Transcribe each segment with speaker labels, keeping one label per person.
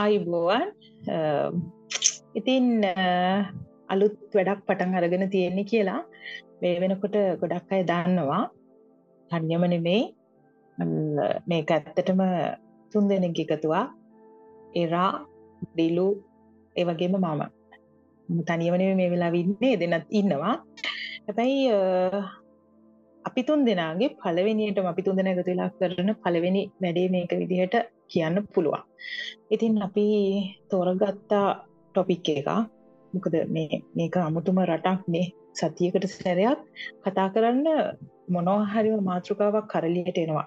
Speaker 1: ආයිබෝවන් ඉතින් අලුත් වැඩක් පටන් අරගෙන තියෙන්නේ කියලා මේ වෙනකොට ගොඩක් අය දන්නවා. තන්යම නෙමේ මේක ඇත්තටම තුන් දෙනෙක් එකතුවා. එරා ඩිලු ඒවගේම මම. තනියමන මේ වෙලා වින්නේ දෙනත් ඉන්නවා. හැබැයි අපි තුන් දෙනාගේ පළවෙනියට අපි තුන් දෙන එකතු වෙලා කරන පළවෙනි වැඩේ මේක විදිහට කියන්න පුළුවන්. ඉතින් අපි තෝරගත්තා ටොපික් එක මොකද මේ මේක අමුතුම රටක් මේ සතියකට සැරයක් කතා කරන්න මොනෝහරිම මාතෘකාවක් කරලියට එනවා.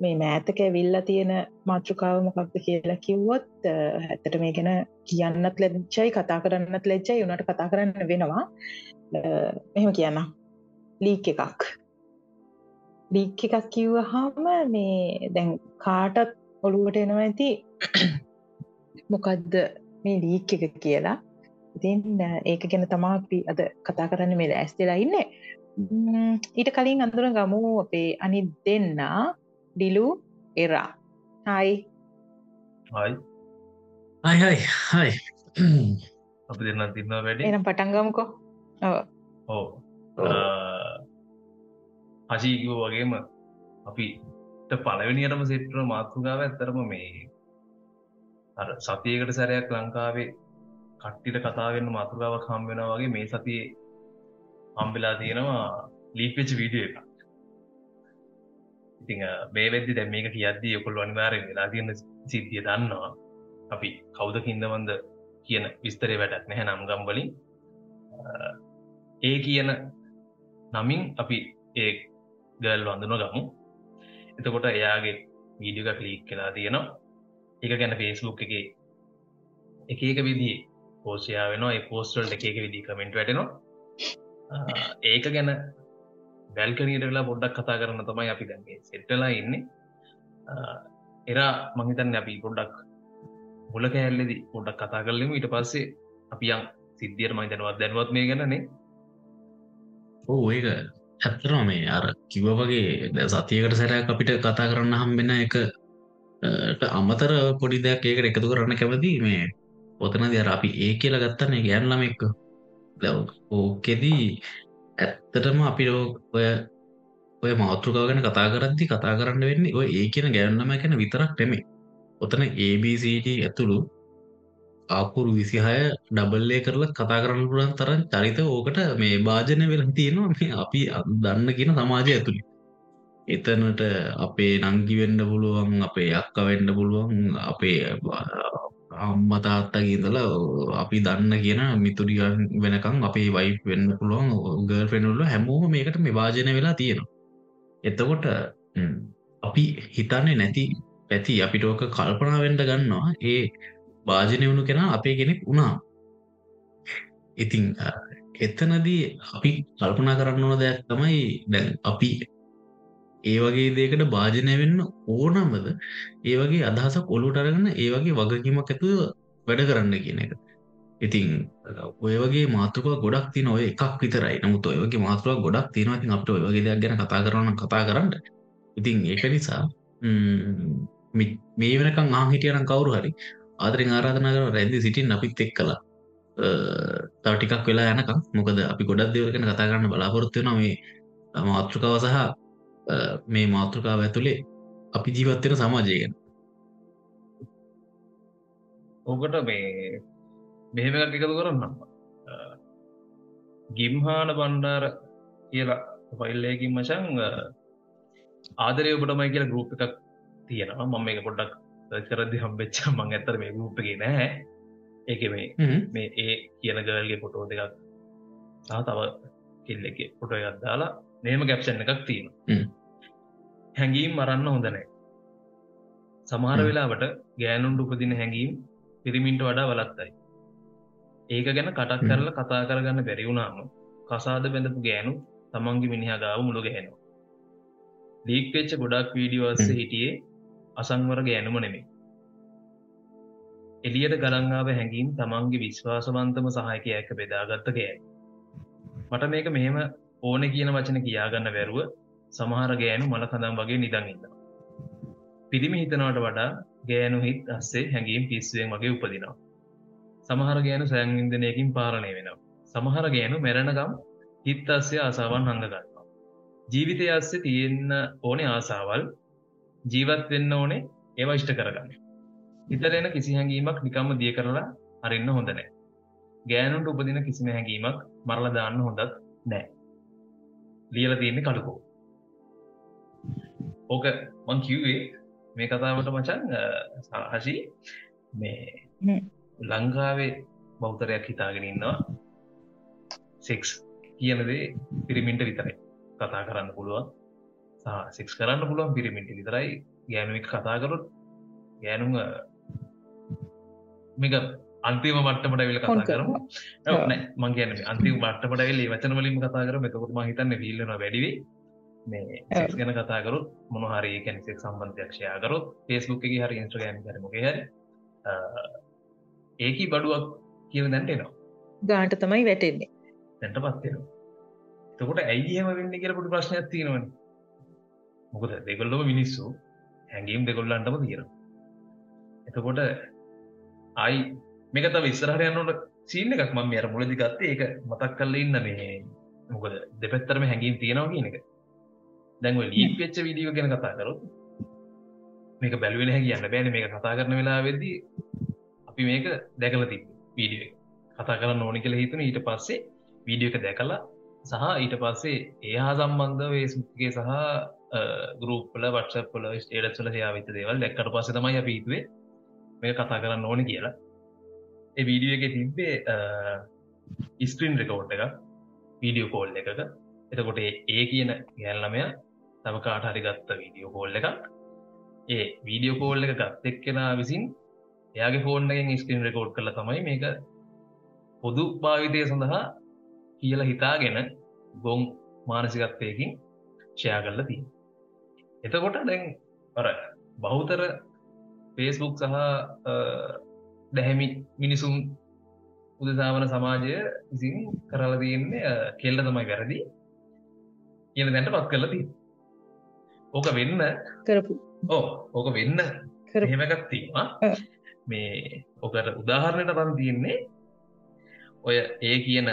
Speaker 1: මේ මෑතක ඇවිල්ලා තියෙන මාතෘකාව මොකක්ද කියලා කිව්වොත් ඇත්තට මේ ගැන කියන්නත් ලැබ්චයි කතා කරන්නත් ලැජ්ජයි උනට කතා කරන්න වෙනවා මෙහෙම කියන්න ලීක් එකක් ලික් එකක් කිව්ව හාම මේ දැන් කාටත් ඔළුවට එනවා ඇති. මොකක්ද මේ ලීක් එක කියලා? ඉතින් ඒක ගැන තමා අපි අද කතා කරන්න මේ ඇස්තිලා ඉන්න. ඊට කලින් අඳුර ගමු අපේ අනි දෙන්න. ඩිලු එරා. හයි
Speaker 2: හයි
Speaker 3: හයි හයි
Speaker 2: අපි දෙන්න තින්න වැඩ.
Speaker 1: එනම් පටන්ගමුකෝ
Speaker 2: ඕ අජීකිව වගේම අපිට පලවෙනියටම සෙට්‍ර මාතෘගාව ඇත්තරම මේ අර සතියකට සැරයක් ලංකාවේ කට්ටිට කතාවෙන්න මාතෘගාවක් හම්බෙන වගේ මේ සතියේ හම්බෙලා තියෙනවා ලීපෙච් වීඩිය එක ඉතිං මේ වෙද්දි දැ මේක කියද්දී ඔකොල් අනිවාරෙන් වෙලා තියන්න සිද්ධිය දන්නවා. අපි කෞද හින්දවන්ද කියන විස්තරය වැඩක් නැහැ නම් ගම්වලින් ඒ කියන නමින් අපි ඒ ගල් වඳුන ගමු එතකොට එයාගේ වීඩියක කලික් කලා තියෙනවා. එක ගැන ෆේස්බුක් එක එක එක විදි පෝෂයා වෙනවා. ඒ පෝස්ටල් එක එක විදි කමෙන්ට් වැටෙනවා. ඒක ගැන බැල්කනීටලා පොඩ්ඩක් කතා කරන්න තමයි අපි දැන්ගේ සෙට්ටලා ඉන්නේ. එරා මහිතන්න අපි පොඩ්ඩක් මුල කෑල්ලෙදි පොඩ්ඩක් කතා කරලෙම ඊට පස්සේ අපියන් සිද්ධියට මයි දැනවත් දැනුවත් මේ ගැනනේ.
Speaker 3: ඕ ඒක ඇත්තරම මේ අර කිව වගේ සතියකට සැරයක් අපිට කතා කරන්න හම්බෙන එක අමතර පොඩි දෙයක් ඒකට එකතු කරන්න කැමති මේ පොතන දර අපි ඒ කියලා ගත්තන්නේ ගැන්ලම එක්ක ඕකෙදී ඇත්තටම අපි ඔය ඔය මාතෘකාගෙන කතා කරද්දි කතා කරන්න වෙන්නේ ඔය ඒ කියන ගැන්නම ගැන විතරක් නෙමේ ඔතන ABCT ඇතුළු ආකුරු විසිහය ඩබල්ලේ කරලා කතා කරන්න පුළන් තරන් චරිත ඕකට මේ භාජනය වෙලා තියෙනවා. මේ අපි දන්න කියන සමාජය ඇතුළි එතනට අපේ නංගි වෙන්න පුළුවන් අපේ අක්ක වෙන්න පුළුවන් අපේ අම්මතාත්තගේ ඉඳලා අපි දන්න කියන මිතුරිය වෙනකම් අපේ වයි වෙන්න පුළුවන් ගර් පෙනුල්ල හැමෝම මේකට මේ භාජනය වෙලා තියෙනවා. එතකොට අපි හිතන්නේ නැති පැති අපිට ඕක කල්පනා වෙන්ඩ ගන්නවා. ඒ භාජනය වුණු කෙන අපේ කෙනෙක් වුණා. ඉතිං එතනදී අපි කල්පනා කරන්න ඕන දෙයක් තමයි දැන් අපි ඒ වගේ දේකට භාජනය වෙන්න ඕනම්බද ඒ වගේ අදහසක් ඔලුට අරගන්න ඒ වගේ වගකීමක් ඇතුව වැඩ කරන්න කියන එක. ඉතිං ඔය වගේ මාතෘකව ගොඩක් තින ඔය එකක් විතරයි. නමුත් ඔය වගේ මාතෘවක් ගොඩක් තියෙනවති අපට ඔය වගේ දෙයක් ගැන කතා කරන්න කතා කරන්න. ඉතිං ඒක නිසා මේ වෙනකං ආහිටියනම් කවුරු හරි ආදරෙන් ආරාධනා කර රැදි සිටින් අපිත් එක් කලා තව ටිකක් වෙලා යනකම්. මොකද අපි ගොඩක් දෙවරගෙන කතා කරන්න බලාපොරොත්වය නො මේ මාතෘකාව සහ මේ මාතෘකාව ඇතුළේ අපි ජීවත්වෙන සමාජයගෙන
Speaker 2: ඕකට මේ මෙහෙම එකතු කරන්නම් ගිම්හාන බණ්ඩාර කියලා පයිල්ලයකින් මචන් ආදරය ඔබටමයි කියලා ගරුප් එකක් තියෙනවා. මම එක පොඩ්ඩක් කරදි හම්බෙච්ච මං ඇතර මේ ගරුප්පගේ නැහැ. ඒක මේ මේ ඒ කියන ගල්ගේ පොටෝ දෙකක් සහ තව කෙල්ලෙක පොටෝ එකක් දාලා නේම ගැප්ෂන් එකක් තියෙන හැඟීම් මරන්න හොඳනෑ සමහර වෙලාවට ගෑනුන්ට උපදින හැඟීම් පිරිමින්ට වඩා වලත්තයි ඒක ගැන කටක් කරලා කතා කරගන්න බැරිවුණාම කසාද බැඳපු ගෑනු තමන්ගේ මිනිහා ගාව මුළු ගැහෙනවා ලීක් වෙච්ච ගොඩක් වීඩියෝස්ස හිටියේ අසංවර ගෑනුම නෙමේ එලියට ගලංගාව හැඟීම් තමන්ගේ විශ්වාසවන්තම සහයකයක බෙදාගත්ත ගෑන්. මට මේක මෙහෙම ඕන කියන වචන කියාගන්න වැරුව සමහර ගෑනු මල කඳම් වගේ නිදඟන්න පිරිමි හිතනවට වඩා ගෑනු හිත් අස්සේ හැඟීම් පිස්සුවෙන් වගේ උපදිනවා. සමහර ගෑනු සෑන්වින්දනයකින් පාලනය වෙනවා. සමහර ගෑනු මැරණගම් හිත් අස්සේ ආසාවන් හඟගන්නවා ජීවිතය අස්සේ තියෙන්න ඕනේ ආසාවල් ජීවත් වෙන්න ඕනේ ඒවා ඉෂ්ට කරගන්න. හිතරෙන කිසි හැඟීමක් නිකම්ම දිය කරලා අරන්න හොඳ නෑ. ගෑනුන්ට උපදින කිසිම හැඟීමක් මරල දාන්න හොඳත් නෑ. ලියල තියෙන්නේ කළුකෝ. ඕක මං කිව්වේ මේ කතාවට මචන් සහසි මේ ලංකාවේ බෞතරයක් හිතාගෙන ඉන්නවා. සෙක්ස් කියනදේ පිරිමින්ට විතරයි කතා කරන්න පුළුවන් සෙක්ස් කරන්න පුළුවන් පිරිමින්ට විතරයි ගෑනුවක් කතා කරොත් ගෑනුම මේක අන්තිම මට්ටමට වෙල කතා කරම. මං කියන අන්තිම මට්ටමට වෙල්ලේ වචන වලින් කතා කර එකකුත් මහිතන්න පිල්ලන වැඩිවේ මේ ගැන කතාකරු මොනහරි කැනෙක් සම්බන්ධයක්ෂයාකරු පේස්බුක් එක හරි ඉන්ස්ට්‍රගෑම් කරමක හරි ඒකි බඩුවක් කියව දැන්ටේනවා
Speaker 1: ගාන්ට තමයි වැටෙන්නේ.
Speaker 2: දැන්ට පත්වෙන එතකොට ඇයිහම වෙන්න කියල පොටි ප්‍රශ්නයක් තියෙනවන මොකද දෙගොල්ලම මිනිස්සු හැඟීම් දෙගොල්ලන්ටම තියෙන එතකොට අයි මේකත විස්සරහට යන්නට සීන එකක් මම අර මුලදි ගත්තේ. ඒක මතක් කල්ල ඉන්න මේ මොකද දෙපැත්තරම හැඟීම් තියෙනවා කියන එක. දැන්ව ලීක් වෙච්ච විඩියෝ ගැන කතා කරොත් මේක බැලුවෙන හැ කියන්න බෑන. මේක කතා කරන වෙලා වෙද්දී අපි මේක දැකලති වීඩිය කතා කරන්න ඕනි කළ හිතන. ඊට පස්සේ වීඩියෝ එක දැකලා සහ ඊට පස්සේ ඒහා සම්බන්ධ වේස්ගේ සහ ගරුප්ල වට්සප්ල ස්ටේඩත්ල යාවිත දේවල් දැක්කට පස්ස තමයි අපිතුවේ මේ කතා කරන්න ඕන කියලා. ඒ වීඩියෝ එක තිබ්බේ ඉස්ක්‍රීන් රෙකෝඩ් එක වීඩියෝ කෝල් එකක. එතකොට ඒ කියන ගැල්ලමය තම කාට හරි ගත්ත වීඩියෝ කෝල් එකක්. ඒ වීඩියෝ කෝල් එක ගත් එක්කෙනා විසින් එයාගේ ෆෝන්ගෙන් ස්ක්‍රීන් රෙකෝඩ් කළ තමයි මේක පොදු භාවිතය සඳහා කියලා හිතාගෙන ගොන් මානසිකත්වයකින් ෂයා කල්ල තිී එතකොට දැන් පර බෞතර පේස්බුක් සහ දැහැමි මිනිසුම් උදසාවන සමාජය විසින් කරල තියන්නේ කෙල්ල තමයි වැරදි කියන දැන්ට පත් කරලති ඕක වෙන්න
Speaker 1: කරපු.
Speaker 2: ඕ ඕක වෙන්න කරහෙමකත්තිීම මේ ඕකට උදාහරණයට රන් තියන්නේ ඔය ඒ කියන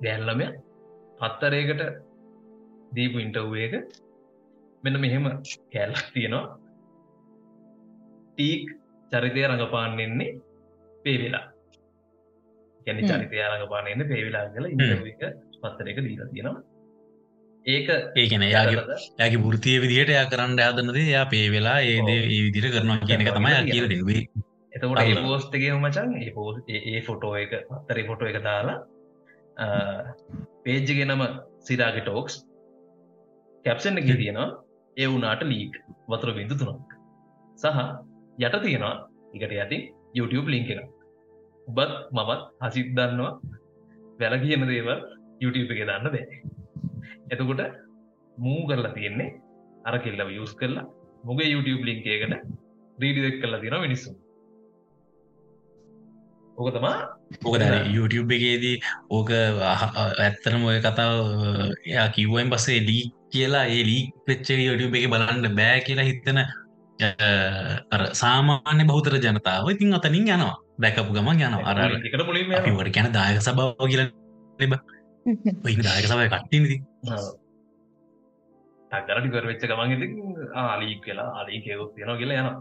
Speaker 2: ගැල්ලමය පත්තරයකට දීපු ඉන්ටව්වේක මෙන්න මෙහෙම කැල්ලක් තියෙනවා. ටීක් චරිතය රඟපාන්නෙන්නේ පේවෙලා. ගැන චරිතය රඟපානන්න පේවෙලා කල ඉක පත්තරක දීලා තියෙනවා. ඒක
Speaker 3: ඒකන යාගේ යාගේ ෘතිය විදිහට යා කරන්න ආදන්නද යා පේ වෙලා ඒදේ ඒ විදිර කරනවා කියන එක තමයි කියල දෙවේ
Speaker 2: එතකොට ඒ පෝස්ටගේ මචන් ඒ පෝ ඒ ෆොටෝ එක පත්තරේ ෆොටෝ එක දාලා පේජ්ජගෙනම සිරාග ටෝක්ස් කැප්සන් එක තියෙනවා ඒ වුනාට ලීක්. වතුර බිඳු තුනක් සහ යට තියෙනවා. එකට යති YouTube ලිංක එක උබත් මමත් හසිත් දන්නවා. වැල කියන දේවල් YouTube එක දන්න බෑ. එතකොට මූ කරලා තියෙන්නේ අර කෙල්ලව යස් කරලා මොගේ YouTube ලිංක එකට රීඩිදෙක් කරලා තියෙන මිනිස්සු. ඕක තමා
Speaker 3: ඕක YouTube එකේදී ඕක ඇත්තනම ඔය කතාව එයා කිව්වෙන් පස්සේ ලී කියලා ඒ ලී පච්ච YouTube එක බලන්න බෑ කියලා හිත්තන අර සාමාන්‍ය බෞතර ජනතාව ඉතින් අතනින් යනවා. දැකපු ගමන් යන අර වට ගැන දායක සභාව කියල දායක සබය කට්ටිනති
Speaker 2: ටක්ගරටි කර වෙච්ච ගමන් ඉති ආලී කියලා අලී කෙවුත් තියෙනවා කියලා යනවා.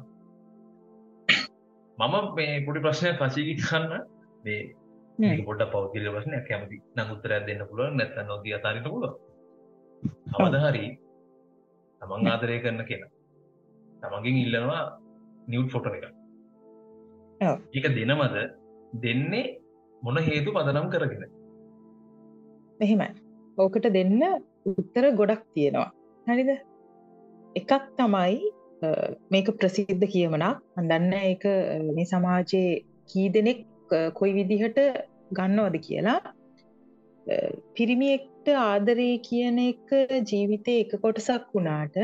Speaker 2: මම මේ පොඩි ප්‍රශ්නය පශීකි කන්න මේ පොට පෞද්ගල ප්‍රශ්නය කැමති නමුත්තරයක් දෙන්න පුළුව නැත නොදී අතාරට පුළුව අවදහරි තමන් ආදරය කරන්න කියලා තමගින් ඉල්ලනවා නිව් ෆොට එක ඒක දෙනමද දෙන්නේ මොන හේතු පදනම් කරගෙන?
Speaker 1: මෙහෙමයි ඕකට දෙන්න උත්තර ගොඩක් තියෙනවා. හරිද? එකක් තමයි මේක ප්‍රසිද්ධ කියමනක් අදන්න එක මේ සමාජයේ කී දෙනෙක් කොයි විදිහට ගන්නවද කියලා පිරිමියෙක්ට ආදරේ කියන එක ජීවිතය එක කොටසක් වුණාට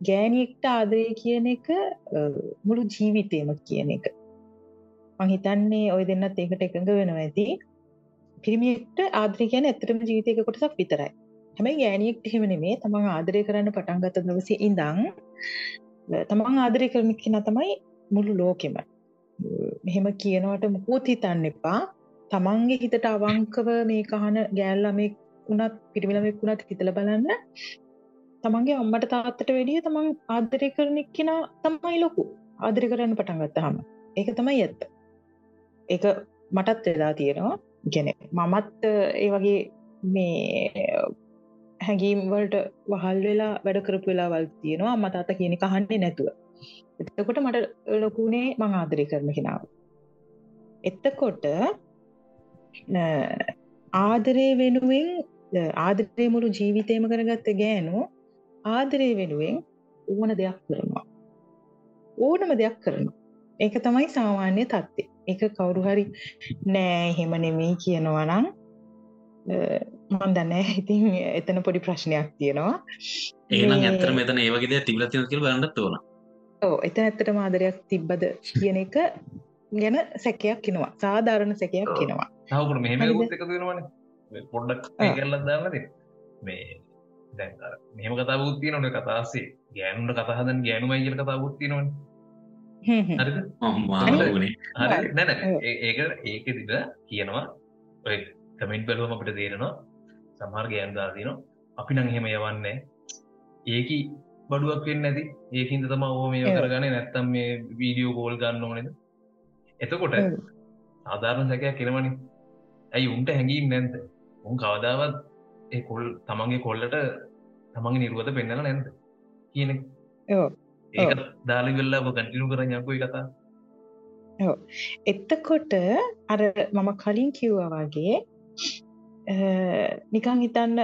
Speaker 1: ගෑනියෙක්ට ආදරය කියන එක මුළු ජීවිතයම කියන එක. මහිතන්නේ ඔය දෙන්නත් ඒකට එකඟ වෙනවා ඇති. පිරිමියෙක්ට ආදරය කියන ඇත්තටම ජීවිතයක කොටසක් විතරයි. හැමයි ගෑනියෙක්ට හෙමන මේ තමන් ආදරය කරන්න පටන්ගත දවස ඉඳං තමන් ආදරය කරන කෙන තමයි මුළු ලෝකෙම. මෙහෙම කියනවට මුකුත් හිතන්න එපා. තමන්ගේ හිතට අවංකව මේ කහන ගෑල්ලමෙක් වුණත් පිරිමිලමෙක් වුණත් හිතල බලන්න. තමන්ගේ අම්මට තාත්තට වැඩිය තමන් ආදරය කරන කෙන තමයි ලොකු. ආදරය කරන්න පටන් ගත්තහම ඒක තමයි ඇත්ත. ඒක මටත් වෙලා තියෙනවා. ගැන මමත් ඒ වගේ මේ හැඟීම් වලට වහල් වෙලා වැඩ කරපු වෙලාවල් තියෙනවා. මතාත කියන කහන්නේ නැතුව. එතකොට මට ලොකුණේ මං ආදරය කරන කෙනාව. එත්තකොට ආදරේ වෙනුවෙන් ආදරේ මුළු ජීවිතයම කරගත්ත ගෑනු ආදරේ වෙනුවෙන් ඕන දෙයක් කරනවා. ඕනම දෙයක් කරනවා. ඒක තමයි සාමාන්‍ය තත්ත්ේ එක කවුරු හරි නෑ හෙම නෙමෙයි කියනවා නම් මන් දන්න ඉතින් එතන පොඩි ප්‍රශ්නයක් තියෙනවා.
Speaker 3: ඒනම් ඇත්තර මෙතන ඒවගේ තිබලතින කියල ගන්නත් ඕන.
Speaker 1: ඕ එත ඇත්තට මාදරයක් තිබ්බද කියන එක ගැන සැකයක් කිනවා සාධාරණ සැකයක් කිනවා
Speaker 2: තවකට මෙහෙම එකතු වෙනවන පොඩ්ඩක් කරලත් දාන්නද මේ දැ මෙම කතා බුත්තිය නොට කතාසේ ගෑනුට කතහදන් ගෑනුමයි කියල කතා බුත්ති නොන හරි. නැන ඒක ඒක තිබ කියනවා. ඔය කමෙන්ට් බැලුවම අපිට තේරෙනවා සමහර ගෑන් දාතින අපි නං හෙම යවන්නේ ඒකි බඩුවක් වෙන්න ඇති ඒකින්ද තම ඕ මේ කරගන්න. නැත්තම් මේ වීඩියෝ ගෝල් ගන්න ඕනෙද එතකොට සාධාරණ සැකයක් කෙනවනි ඇයි උන්ට හැඟීම් නැන්ද උන් කවදාවත් ඒ කොල් තමන්ගේ කොල්ලට තමන්ගේ නිරුවත පෙන්නල නැන්ද කියන ඒක දාලි වෙල්ලා කටිනු කර යකුයි කතා
Speaker 1: එත්තකොට අර මම කලින් කිව්වා වගේ නිකං හිතන්න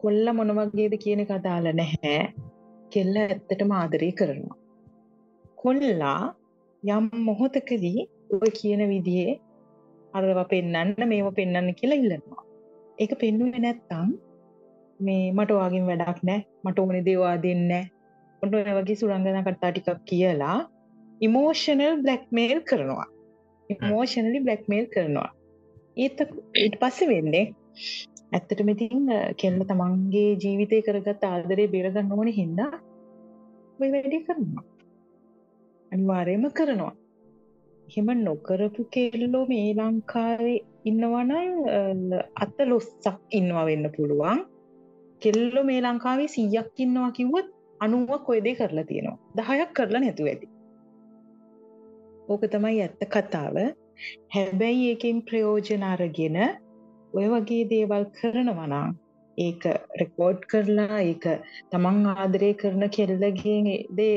Speaker 1: කොල්ල මොනවගේද කියන කදාල නැහැ. කෙල්ල ඇත්තට මාදරී කරනවා. කොල්ලා යම් මොහොතකදී ඔය කියන විදිහේ අරව පෙන්න්න මේම පෙන්න්න කියලා ඉල්ලනවා. ඒක පෙන්නුව නැත්තම් මේ මට වාගින් වැඩක් නෑ. මට ඕනි දේවා දෙන්න ඔොට වගේ සුරංගන කට්තා ටිකක් කියලා ඉමෝෂනල් බ්ලක්මේල් කරනවා. ඉමෝෂනලි බ්ලක්මේල් කරනවා. ඒත් ඊට පස්ස වෙන්නේ ඇත්තට මෙතින් කෙල්ල තමන්ගේ ජීවිතය කරගත් ආදරේ බේරගන්න ඕන හින්දා ඔය වැඩි කරනවා. අනිවාරයම කරනවා. හෙම නොකරපු කෙල්ලෝ මේ ලංකාවේ ඉන්නවනං අත්ත ලොස්සක් ඉන්නවා වෙන්න පුළුවන්. කෙල්ලො මේ ලංකාවේ සීයක් ඉන්නවා කිව්වත් අනුවක් කොයදේ කරලා තියෙනවා. දහයක් කරලා නැතු ඇති. ඕක තමයි ඇත්ත කතාව. හැබැයි ඒකින් ප්‍රයෝජනාරගෙන ඔය වගේ දේවල් කරනවනා ඒක රෙකෝඩ් කරලා ඒක තමන් ආදරය කරන කෙල්ලගේ දේ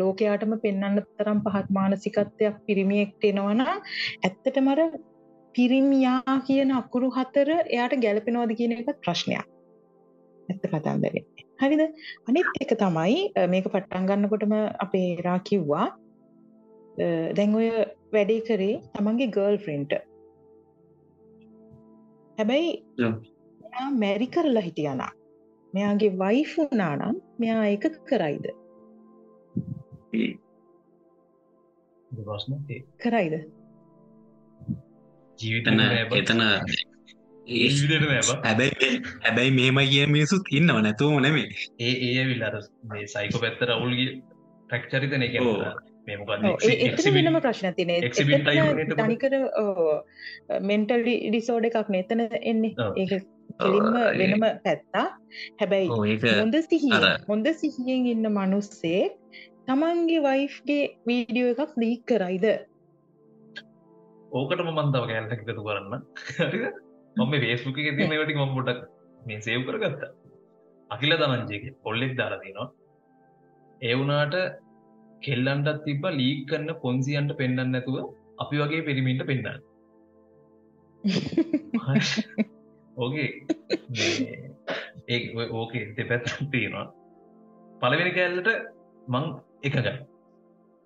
Speaker 1: ලෝකයාටම පෙන්න්න තරම් පහත් මානසිකත්වයක් පිරිමියෙක්ට එනවන ඇත්තට මර පිරිමියා කියන අකුරු හතර එයාට ගැලපෙනවාද කියන එක ප්‍රශ්නයක්. ඇත්ත කතාන්දරේ හරිද? අනිත් එක තමයි මේක පට්ටන් ගන්නකොටම අපේ රා කිව්වා. දැන් ඔය වැඩේ කරේ තමන්ගේ ගර්ල් ෆ්‍රෙන්ට හැබැයි මෙයා මැරි කරලා හිටියනා මෙයාගේ වයිෆුනානම් මෙයා එක කරයිද? කරයිද?
Speaker 2: ජීවිතන
Speaker 3: එතන හැබැයි හැබැයි මේම කිය මිනිසුත් ඉන්නව නැතුව නෙමේ
Speaker 2: ඒ ඒ විල්ලාර මේ සයිකෝ පැත්ත රවුල්ගේ ටක්චරිතන එක
Speaker 1: වෙනම ප්‍රශ්න තින තනිකර මෙන්ටල් ඩිසෝඩ එකක් නතන එන්නේ. ඒක කෙලින්ම වෙනම පැත්තා හැබැයි හොඳ සිහිය හොඳ සිහියෙන් ඉන්න මනුස්සේ තමන්ගේ වයිෆ්ගේ වීඩියෝ එකක් ලීක් කරයිද?
Speaker 2: ඕකටම මන්තාව කෑල්ට එකතු කරන්න. මම වේස්බුක ති මේට මම පොටක් මේ සේව් කරගත්තා. අකිල තමන්ජයක පොල්ලෙක් දාරතිනවා ඒවුනාට කෙල්ලන්ටත් තිබ ලීක් කන්න පොන්සියන්ට පෙන්න්න නැතුව අපි වගේ පිරිමින්ට පෙන්න්න ඕගේ ඒ ඕකේ දෙපැත් තියෙනවා. පළවෙනි කෑල්ලට මං එකගයි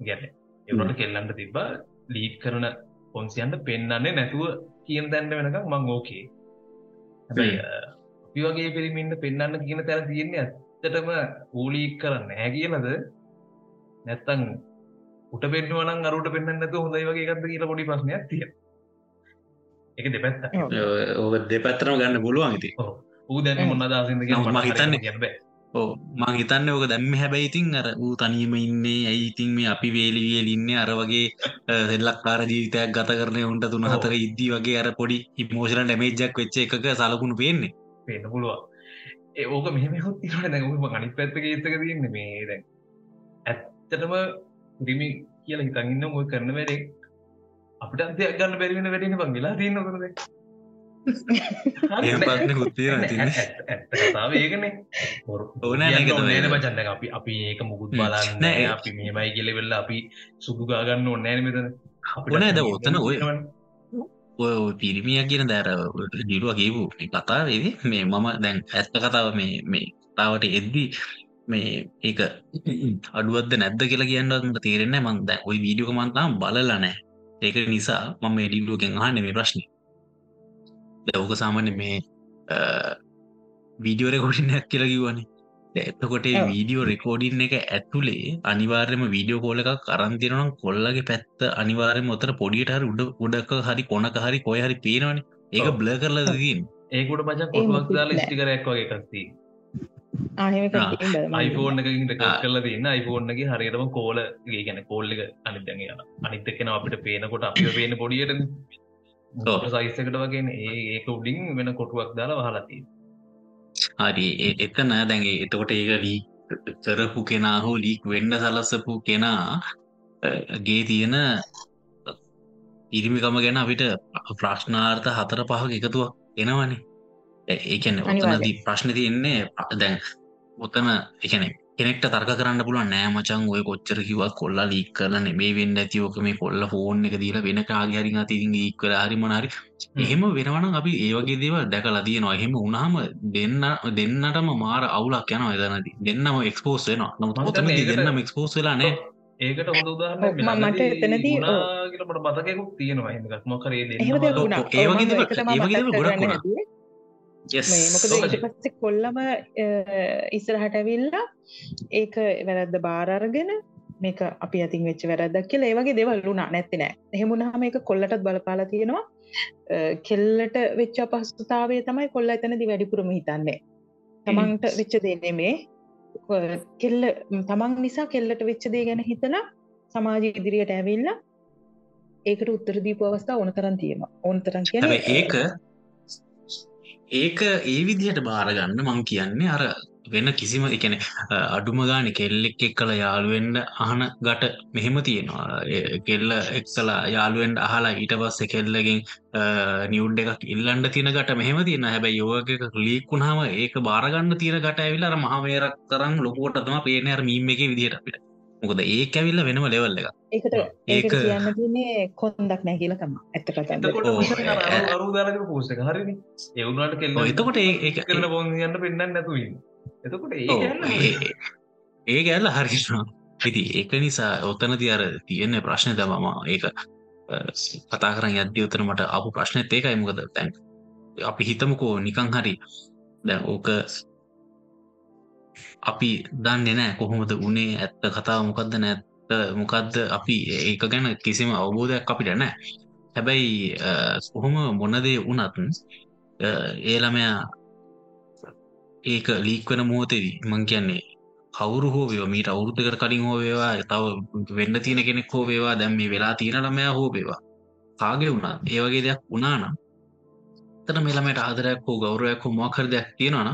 Speaker 2: ගැන එවට කෙල්ලන්ට තිබ්බා ලීක් කරන පොන්සියන්ට පෙන්න්නන්නේ නැතුව කියන දැන්ට වෙනකක් මං ඕකේ. හැබයි අපි වගේ පිරිමින්ට පෙන්න්න කියන තැන තියෙන්නේ ඇත්තටම ඌලීක් කරන්න හැ කියලද? නැත්තං උට පෙන්වන අරුට පෙන්න්න නැතු හොඳයි වගේ ගත්ත කියලා පොඩි ප්‍රශ්නයක් තිය එක දෙපැත්ත
Speaker 3: ඕක දෙපැත්තරම ගන්න පුළුවන් ඉති
Speaker 2: ඌ දැන මොන්න දාසිද
Speaker 3: ම හිතන්න
Speaker 2: ගැබ
Speaker 3: ඕ මං හිතන්න ඕක දැම්ම හැබැයි ඉතින් අර ඌ තනියම ඉන්නේ ඇයි ඉතින් මේ අපි වේලිවියල් ඉන්නේ? අර වගේ සෙල්ලක්කාර ජීවිතයක් ගත කරන උන්ට තුන. හතර ඉද්දී වගේ අර පොඩි ඉමෝෂන ඩැමේජ්ජක් වෙච්ච එකක සලකුණු පේන්නේ.
Speaker 2: පේන්න පුළුවන්. ඒ ඕක මෙහෙම හොත් තිරට දැන් ඔක අනිත් පැත්තක ඒත්තක තියන්න මේ දැන් ඇත්තටම ඉරිමි කියලා හිතන්න ඔය කරන වැඩේ අපිට අධ්‍යයක් ගන්න බැරිවෙන වැඩෙන බං වෙලා තියන්න කරද ඒකනේ.
Speaker 3: ඕන නෑ, ඒක තමයි.
Speaker 2: නේන බචන්න අපි අපි ඒක මුකුත්. බලන්න අපි මෙමයි කියල වෙල්ල අපි සුදුගාගන්න ඕන්නෑන මෙතන
Speaker 3: ඕන ඇද ඔත්තන ඔය ඔය ඔය පිරිමිය කියන දැර ඩිරුව කියපු මේ කතා වෙදි මේ මම දැන් ඇත්ත කතාව මේ මේ තාවට එද්දී මේ ඒක අඩුවද නැද්ද කියලා කියන්නට තේරෙන්න මන් දැ ඔයි වීඩියෝ මන්තාම් බලල නෑ ඒක නිසා මම මේ ඩිල්ලුවගෙන් අහන්න මේ ප්‍රශ්නය දැවක සාමාන්‍ය මේ වීඩියෝ රෙකෝඩින් හැක් කියලා කිව්වනේ එතකොට. වීඩියෝ රෙකෝඩින් එක ඇතුළේ අනිවාර්යම වීඩියෝ කෝල එකක් කරන්තිරනම් කොල්ලගේ පැත්ත අනිවාර්ය මොතර පොඩියට හරි උඩ උඩක හරි කොනක හරි කොය හරි පේනවනි ඒක. බ්ල කරලා දීන්
Speaker 2: ඒකුට පච කොටුවක් දාලා. ස්ටිකරයක් වගේ එකස්ති එකකින්
Speaker 3: ආ.
Speaker 2: රෙකෝඩ් කරලා තින්න iPhoneෆෝන්ගේ හරියටම කෝල ගැන කෝල්ලික අනිතැග අනිත්තකෙන අපිට පේනකොට අපිට පේන පොඩියට. සයිස්සකට වගේ ඒ ඒක උඩින් වෙන කොටුවක් දාලා වහලති
Speaker 3: හරි ඒ- එතන දැන්ගේ එතකොට ඒක ලී කරපු කෙනා හෝ ලීක් වෙන්ඩ සලස්සපු කෙනා ගේ තියෙන ඉරිමිකම ගැන අපිට ප්‍රශ්නාර්ථ හතර පහක එකතුවක් එනවනේ ඒකැන. ඔතනදී ප්‍රශ්න තියෙන්නේ දැන් ඔතන එකන කෙනෙක්ට තර්ක කරන්න පුළුවන් නෑ මචන් ඔය කොච්චර කිවත් කොල්ලා ලීක් කරන මේ වෙන්න ඇතිවක මේ කොල්ල ෆෝන් එක දීලා වෙන කාගහරි අතින් ඒක්කර හරි මනහරි එහෙම වෙනවනම් අපි ඒවගේ දේව දැකලා තියෙනවා එහෙම උනාම දෙන්න දෙන්නටම මාර අවුලක් යන එදනති දෙන්නම එක්ස්පෝස් වෙන නමුත්
Speaker 2: ඒකට-
Speaker 3: දෙන්නම එක්ස්පෝස් වෙලා නෑ
Speaker 2: ඒකට හොඳ
Speaker 1: මම- මට එතනදී.
Speaker 2: කියලට මතකෙකුක් තියෙනවා හිමකත්ම කරේ
Speaker 1: එහෙම දෙයක්
Speaker 3: ඔව්,
Speaker 1: වුණා.
Speaker 3: ඔව්, ඒ වගේ ගොඩක් වුණා.
Speaker 1: මොකද පස්සේ කොල්ලම ඉස්සරහට ඇවිල්ලා ඒක වැරද්ද බාර අරගෙන මේක අපි අතින් වෙච්ච වැරද්දක් කියලා ඒ වගේ දේවල් වුණා නැත්තේ නෑ. එහෙම වුණාම ඒක කොල්ලටත් බලපාලා තියෙනවා. කෙල්ලට වෙච්ච අපහසුතාවය තමයි කොල්ල එතනදී වැඩිපුරම හිතන්නේ. තමන්ට වෙච්ච දේ නෙමේ. අ, කෙල්ල තමන් නිසා කෙල්ලට වෙච්ච දේ ගැන හිතලා සමාජ ඉදිරියට ඇවිල්ලා ඒකට උත්තර දීපු අවස්ථා ඕන තරම් තියෙනවා. ඕන තරම් කියන්නේ
Speaker 3: හැබැයි ඒක ඒක ඒ විදිහට බාරගන්න මං කියන්නේ අර වෙන කිසිම එකන අඩුම ගාන කෙල්ලෙක් එක් කළ යාළුවෙන්ඩ අහන ගට මෙහෙම තියෙනවා. ඒ කෙල්ල එක් කලා යාළුවෙන්ට අහලා ඊට පස්ස කෙල්ලගෙන් නිියුඩ් එකක් ඉල්ලන්ඩ තින ගට මෙහෙම තියන හැබැයි යෝගක ලීකුණාම ඒක බාරගන්න තියෙන ගට ඇවිල්ලර මහමේරක් තරම් ලොකෝටතම පේනර මීම එක විදිහට අපිට. මොකද ඒ ඇවිල්ල වෙනම ලෙවල් එක
Speaker 1: ඒකට
Speaker 3: ඒක-
Speaker 1: කියන්න කොන්දක් නෑ කියලා තම ඇත්ත
Speaker 3: ඔව්.
Speaker 2: අරුදාරක පෝස්ට හරිනි. එවුණට කෙල්ල
Speaker 3: එතකොට ඒ- ඒක-
Speaker 2: කරන බොන් යන්න පෙන්න්න නැතුවන්න එතකොට ඒ
Speaker 3: ගැල්ල හරිනවා. ඉති ඒක නිසා ඔත්තනති අර තියෙන්නේ ප්‍රශ්න තමම ඒක කතා කරන්න යද්‍ය උතන මට අපපු ප්‍රශ්නත් ඒකයි. මොකද තැන් අපි හිතමුකෝ නිකං හරි දැ ඕක අපි දන්න නෑ කොහොමද උනේ ඇත්ත කතාව මොකක්ද නැත්ත මොකක්ද අපි ඒක ගැන කිසිම අවබෝධයක් අපිට නෑ. හැබැයි අ, කොහොම මොනදේ වනත් ඒළමයා ඒක ලීක්වන මෝතෙදී මං කියන්නේ කවුරු හෝ වේවා මීට අවුරුද්ධකට කලින් හෝ වේවා තව වෙන්න තියෙන කෙනෙක් හෝ වේවා දැම් මේ වෙලා තියෙන ළමයා හෝ වේවා කාගේ වුණා ඒ වගේ දෙයක් වුණානම් තන මෙළමට ආදරයක් හෝ ගෞරයක් හෝ මොකර දෙයක් තියෙනවන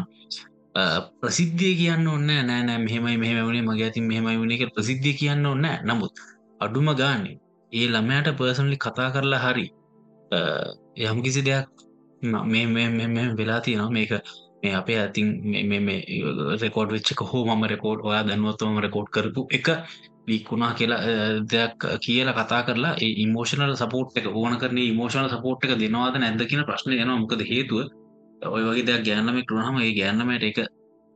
Speaker 3: ප්‍රසිද්ධිය කියන්න ඔන්න නෑ නෑ මෙහෙමයි මෙහෙම වුණේ. මගේ ඇතින් මෙහෙමයි වුණේ කියලා ප්‍රසිද්ධිය කියන්න ඔන්න නමුත් අඩුම ගානේ ඒ ළමයට පර්සනලි කතා කරලා හරි අ, යම් කිසි දෙයක් ම- මේ මේ මේ- මේ වෙලා තියෙනවා. මේක මේ අපේ ඇතින් රෙකෝඩ් වෙච්චක හෝ මම රෙකෝඩ් ඔයා දැනුවත්වම රෙකෝඩ් කරපු එක ලීකුණා කියලා අ, දෙයක් කියලා කතා කරලා ඒ ඉමෝෂනල් සපෝට් එක ඕන කරන ඉමෝෂනල් සපෝට් එක දෙනවාද නැද කියන ප්‍රශ්න යනවා මොකද හේතුව ඔය වගේ දෙයක් ගෑන්නම කරුණහම ඒ ගෑන්නමට එක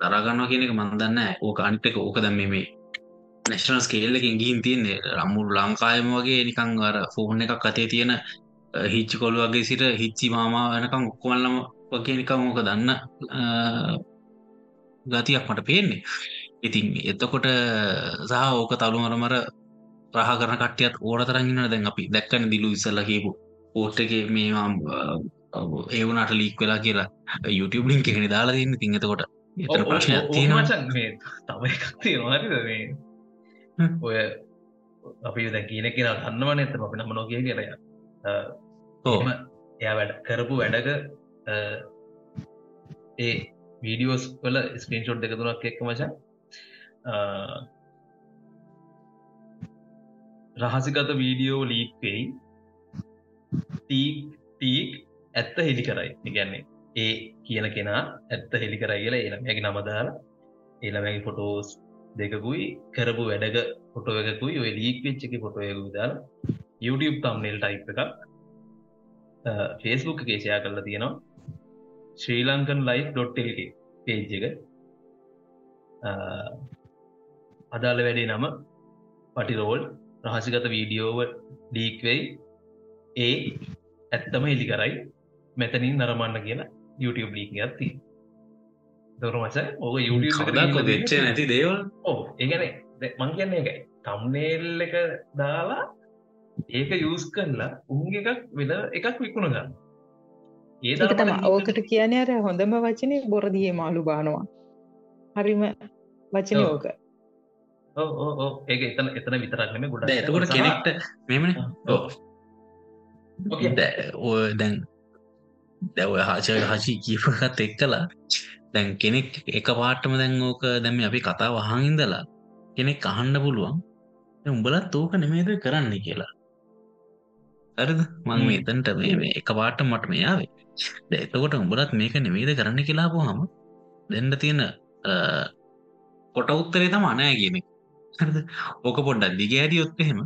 Speaker 3: තරගන්නවා කියන එක මන්දන්න ඕක අනිතක ඕක දැම මේ නැශනල් ස්කේල්ලකින් ගින් තියන්නේ. රම්මුරු ලංකායම වගේ නිකං අර ෆෝන් එකක් අතේ තියෙන හිච්චි කොළු වගේ සිට හිච්චි මාමා වෙනකම් ඔක්කොමල්ලම වගේ නිකං ඕක දන්න අ, ගතියක් මට පේන්නේ. ඉතින් එතකොට සහ ඕක තළුමරමර රහ කරන කටියත් ඕන තරගන්න දැන් අපි. දැක්කන දිලු ඉස්සල්ල කියපු පෝට් එක මේ ඒවනට ලීක් වෙලා කියලා YouTube ලින්ක් එකන දාලා තින්න තින් එතකොට එතන ප්‍රශ්නයක් තියෙනවා.
Speaker 2: මචන් මේ තම එකක් තියෙනවාරිද මේ. ඔය අපි දැ කියන කියෙන ගන්නවන ඇත අපි නම නොකිය කියලය
Speaker 3: ඔව්.
Speaker 2: එයා වැඩ කරපු වැඩක ඒ වීඩියෝස් වල ස්ක්‍රීන්ෂොට් දෙක තුනක් එක්ක මචන් රහසිගත වීඩියෝ ලීක් වෙයි. ටීක් ඇත්ත හෙළි කරයි. ඉගැන්නේ ඒ කියන කෙනා ඇත්ත හෙළි කරයි කියලා එළමැගේ නමදාලා එළමැගේ ෆොටෝස් දෙකකුයි කරපු වැඩක ෆොටෝ එකකුයි ඔය ලීක් වෙච්චක ෆොටෝයකු දාලා YouTube තම්නෙල් ටයිප් එකක් ෆේස්බුක් කේෂයා කරලා තියෙනවා. ශ්‍රී ලංකන් ලයි්.ල්ක පේජ් එක. අ, අදාළ වැඩේ නම පටිරෝල් රහසිගත වීඩියෝව ඩීක්වෙයි ඒ ඇත්තම එලි කරයි. මෙතනින් නරමන්න කියලා YouTube ලීක් ඇත්ති දොර මච ඕක
Speaker 3: කවදක් දෙච්ච නැති දේවල්.
Speaker 2: ඕ ඒගැන මං කියන්නේ එකයි තම්නේල් එක දාලා ඒක යස් කරලා උන් එකක් වෙන එකක් විකුණ ගන්න. ඒ
Speaker 1: ඒක තම ඕකට කියන අර හොඳම වචනය බොරදිය මාළු බානවා. හරිම වචන
Speaker 2: ඔව්.
Speaker 1: ඕක.
Speaker 2: ඒක එතන එතන විතරක්නම ගොඩ
Speaker 3: එතකොට කෙනෙක්ට මෙමන ඔය දැන් දැව හාචය හචි කීපකත් එක්කලා දැන් කෙනෙක් එක පාටම දැන් ඕක දැම අපි කතා වහහින්දලා කෙනෙක් අහන්ඩ පුළුවන්. උඹලත් ඕක නෙමේද කරන්න කියලා. හරිද? මං
Speaker 2: හ්ම්.
Speaker 3: එතන්ට මේ එක පාට මට මෙයාවේ දැන් එතකොට උඹලත් මේක නෙමේද කරන්න කියලා පොහම දෙන්න තියෙන කොට උත්තරේ තම අනෑ කියන එක. හරිද? ඕක පොඩ්ඩක් දිගෑඩි යොත් එහෙම.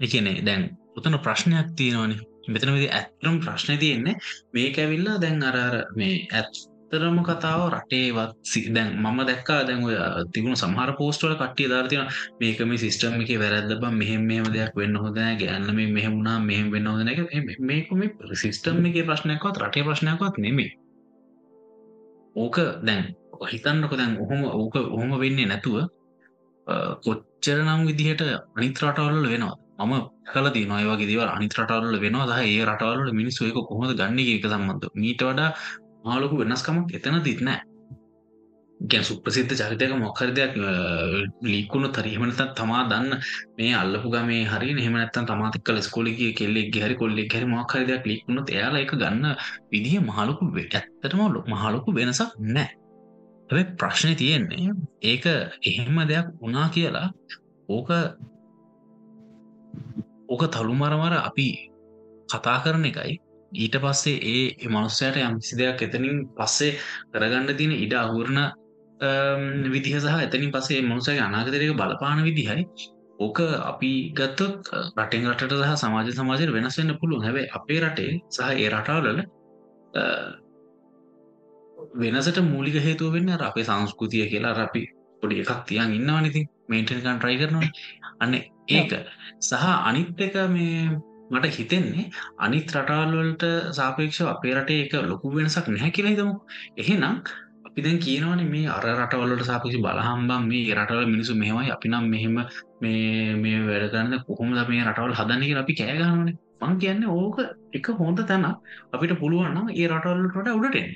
Speaker 3: එකනේ දැන් උතන ප්‍රශ්නයක් තියෙනවානේ මෙතන විදි ඇත්තරම් ප්‍රශ්න තියෙන්නේ මේක ඇවිල්ලා දැන් අරර මේ ඇත්තරම කතාව රටේවත් සි- දැන් මම දැක්කා දැන් ඔය තිබුණු සමහර පෝස්ටවල කට්ටිය දාලා තියෙන මේක මේ සිස්ටම් එක වැරද්ද බම් මෙහෙම මෙහෙම දෙයක් වෙන්න හොඳ නැහැ ගෑන්න මේ මෙහෙම වුණා මෙහෙම වෙන්න හොඳ නැහැ කියලා. මේ- මේක මේ සිස්ටම් එකේ ප්‍රශ්නයක්වත් රටේ ප්‍රශ්නයක්වත් නෙමෙයි ඕක දැන් හිතන්නක දැන් ඔහොම ඕක ඔහොම වෙන්නේ නැතුව අ, කොච්චර නම් විදිහට අනිත් රටවල්ල වෙනවා මම කලදී නොයවගේ දව අනිත් රටවල්ල වෙනවා. දහ ඒ රටවල්ල මිනිස්සු එක කොහොද ගන්න එක සම්බන්ධ මීට වඩා මාලොකු වෙනස්කමක් එතන දිත්නෑ ගැන් සුප්‍රසිද්ධ චරිතයක මොක්හර දෙයක් ලීකුණු තරීමනත තමා දන්න මේ අල්ලපු ගමේ හරි හෙමනත්තන් තමාතික ස්කොලිගේ කෙල්ලෙක් හරි කොල්ලෙක් හරි මොක්හර දෙයක් ලිකුණු එයාලා එක ගන්න විදිහ මහලොකු ඇත්තටම ලො- මහලොකු වෙනසක් නෑ. ඇ ප්‍රශ්නය තියෙන්නේ ඒක එහෙම දෙයක් වුණා කියලා ඕක ඕක තළු මරමර අපි කතා කරන එකයි. ඊට පස්සේ ඒ මනුස්සයට යම්කිසි දෙයක් එතනින් පස්සේ කරගන්න තියෙන ඉඩ අහුරණ විදිහ සහ එතනින් පස්සේ මනුසගේ අනාගතරක බලපාන විදිහයි. ඕක අපි ගත්තොත් රටෙන් රටට සහ සමාජ සමාජයට වෙනස් වෙන්න පුළුවන්. හැබැයි අපේ රටේ සහ ඒ රටාවලල වෙනසට මූලික හේතුව වෙන්න අර අපේ සංස්කෘතිය කියලා අර අපි පොඩි එකක් තියන් ඉන්නවනිති මේටකන් ට්‍රයි කරනවා අන්න ඒක. සහ අනිත් එක මේ මට හිතෙන්නේ අනිත් රටාල්වලට සාපේක්ෂ අපේ රටේ එක ලොකු වෙනසක් නැහැ කියලා හිතමු. එහෙනම් අපි දැන් කියනවන මේ අර රටවල්ලට සාපිසි බලහම්බම් මේ රටවල මිනිසු මෙහමයි අපි නම් මෙහෙම මේ මේ වැඩගන්න කොහොම මේ රටවල් හදන්නක අපි කෑගන්නවන මං කියන්නේ ඕක එක හොඳ තැන අපිට පුළුවන්නම් ඒ රටවල්ලට උඩටෙන්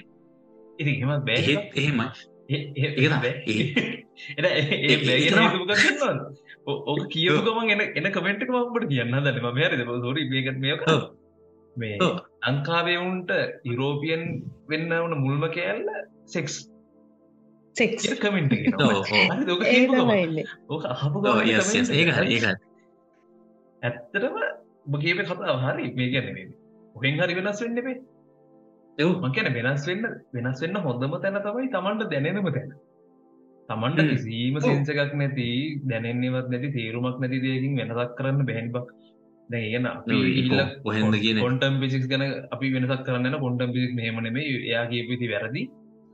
Speaker 2: ඉති එම බෑ
Speaker 3: එහෙත් එහෙමයි. තමයි.
Speaker 2: ඕක කියපු ගමන් එන එන කමෙන්ට් එක මට කියන්න දන්න ම හරි සොරි මේකත් මේක
Speaker 3: ඔව්.
Speaker 2: මේ. ලංකාවේවුන්ට යුරෝපියන් වෙන්න වන මුල්ම කෑල්ල සෙක්ස් කමෙන්ට්. ඇත්තටම බගේප කතාව හරි. මේ ගැන ඔහෙන් හරි වෙනස් වෙන්න පේ
Speaker 3: එව්.
Speaker 2: මකැන වෙනස් වෙන්න වෙනස් වෙන්න හොඳම තැන තමයි තමන්ට දැනෙනම තැන තමන්ට. කිසිීම. සිංසකක් නැති දැනෙන්නේවත් නැති තේරුමක් නැති දේකින් වෙනසක් කරන්න බැහැන් බක්. දැගෙන
Speaker 3: කොහෙන්ද කියන
Speaker 2: කොන්ටම් පිසික් ගැන අපි වෙනසක් කරන්න කොන්ටම් පිසික් මෙහමනේ එයා කියපති වැරදි.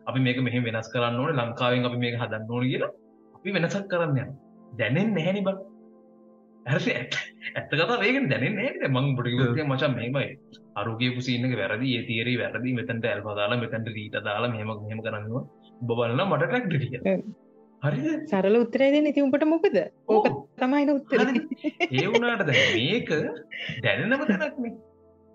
Speaker 2: අපි මේක මෙහ වෙනස් කරන්න ඕන. ලංකාවෙන් අපි මේක හදන්න ඕන කියලා අපි වෙනසක් කරන්න යන දැනෙන් නැහැනි බක්. ඇ ඇත්ත කතා වේගෙන් දැනෙන් නෑ. මං බොඩිගතිය මචන් මෙමයි අරුගේපු සිීනක වැරදි. ඒ තේරී වැරදි. මෙතැන්ට ඇල්පදාලා මෙතැන්ට රීට දාලා මෙහම මෙහම කරන්නවා බබලන්න මට ටැක්ට කිය. හරි
Speaker 1: සරල උත්තරේද නැති උඹට මොකද? ඕක තමයින උත්තර.
Speaker 2: ඒ වුණට දැ මේක දැනෙනම තැනක්නේ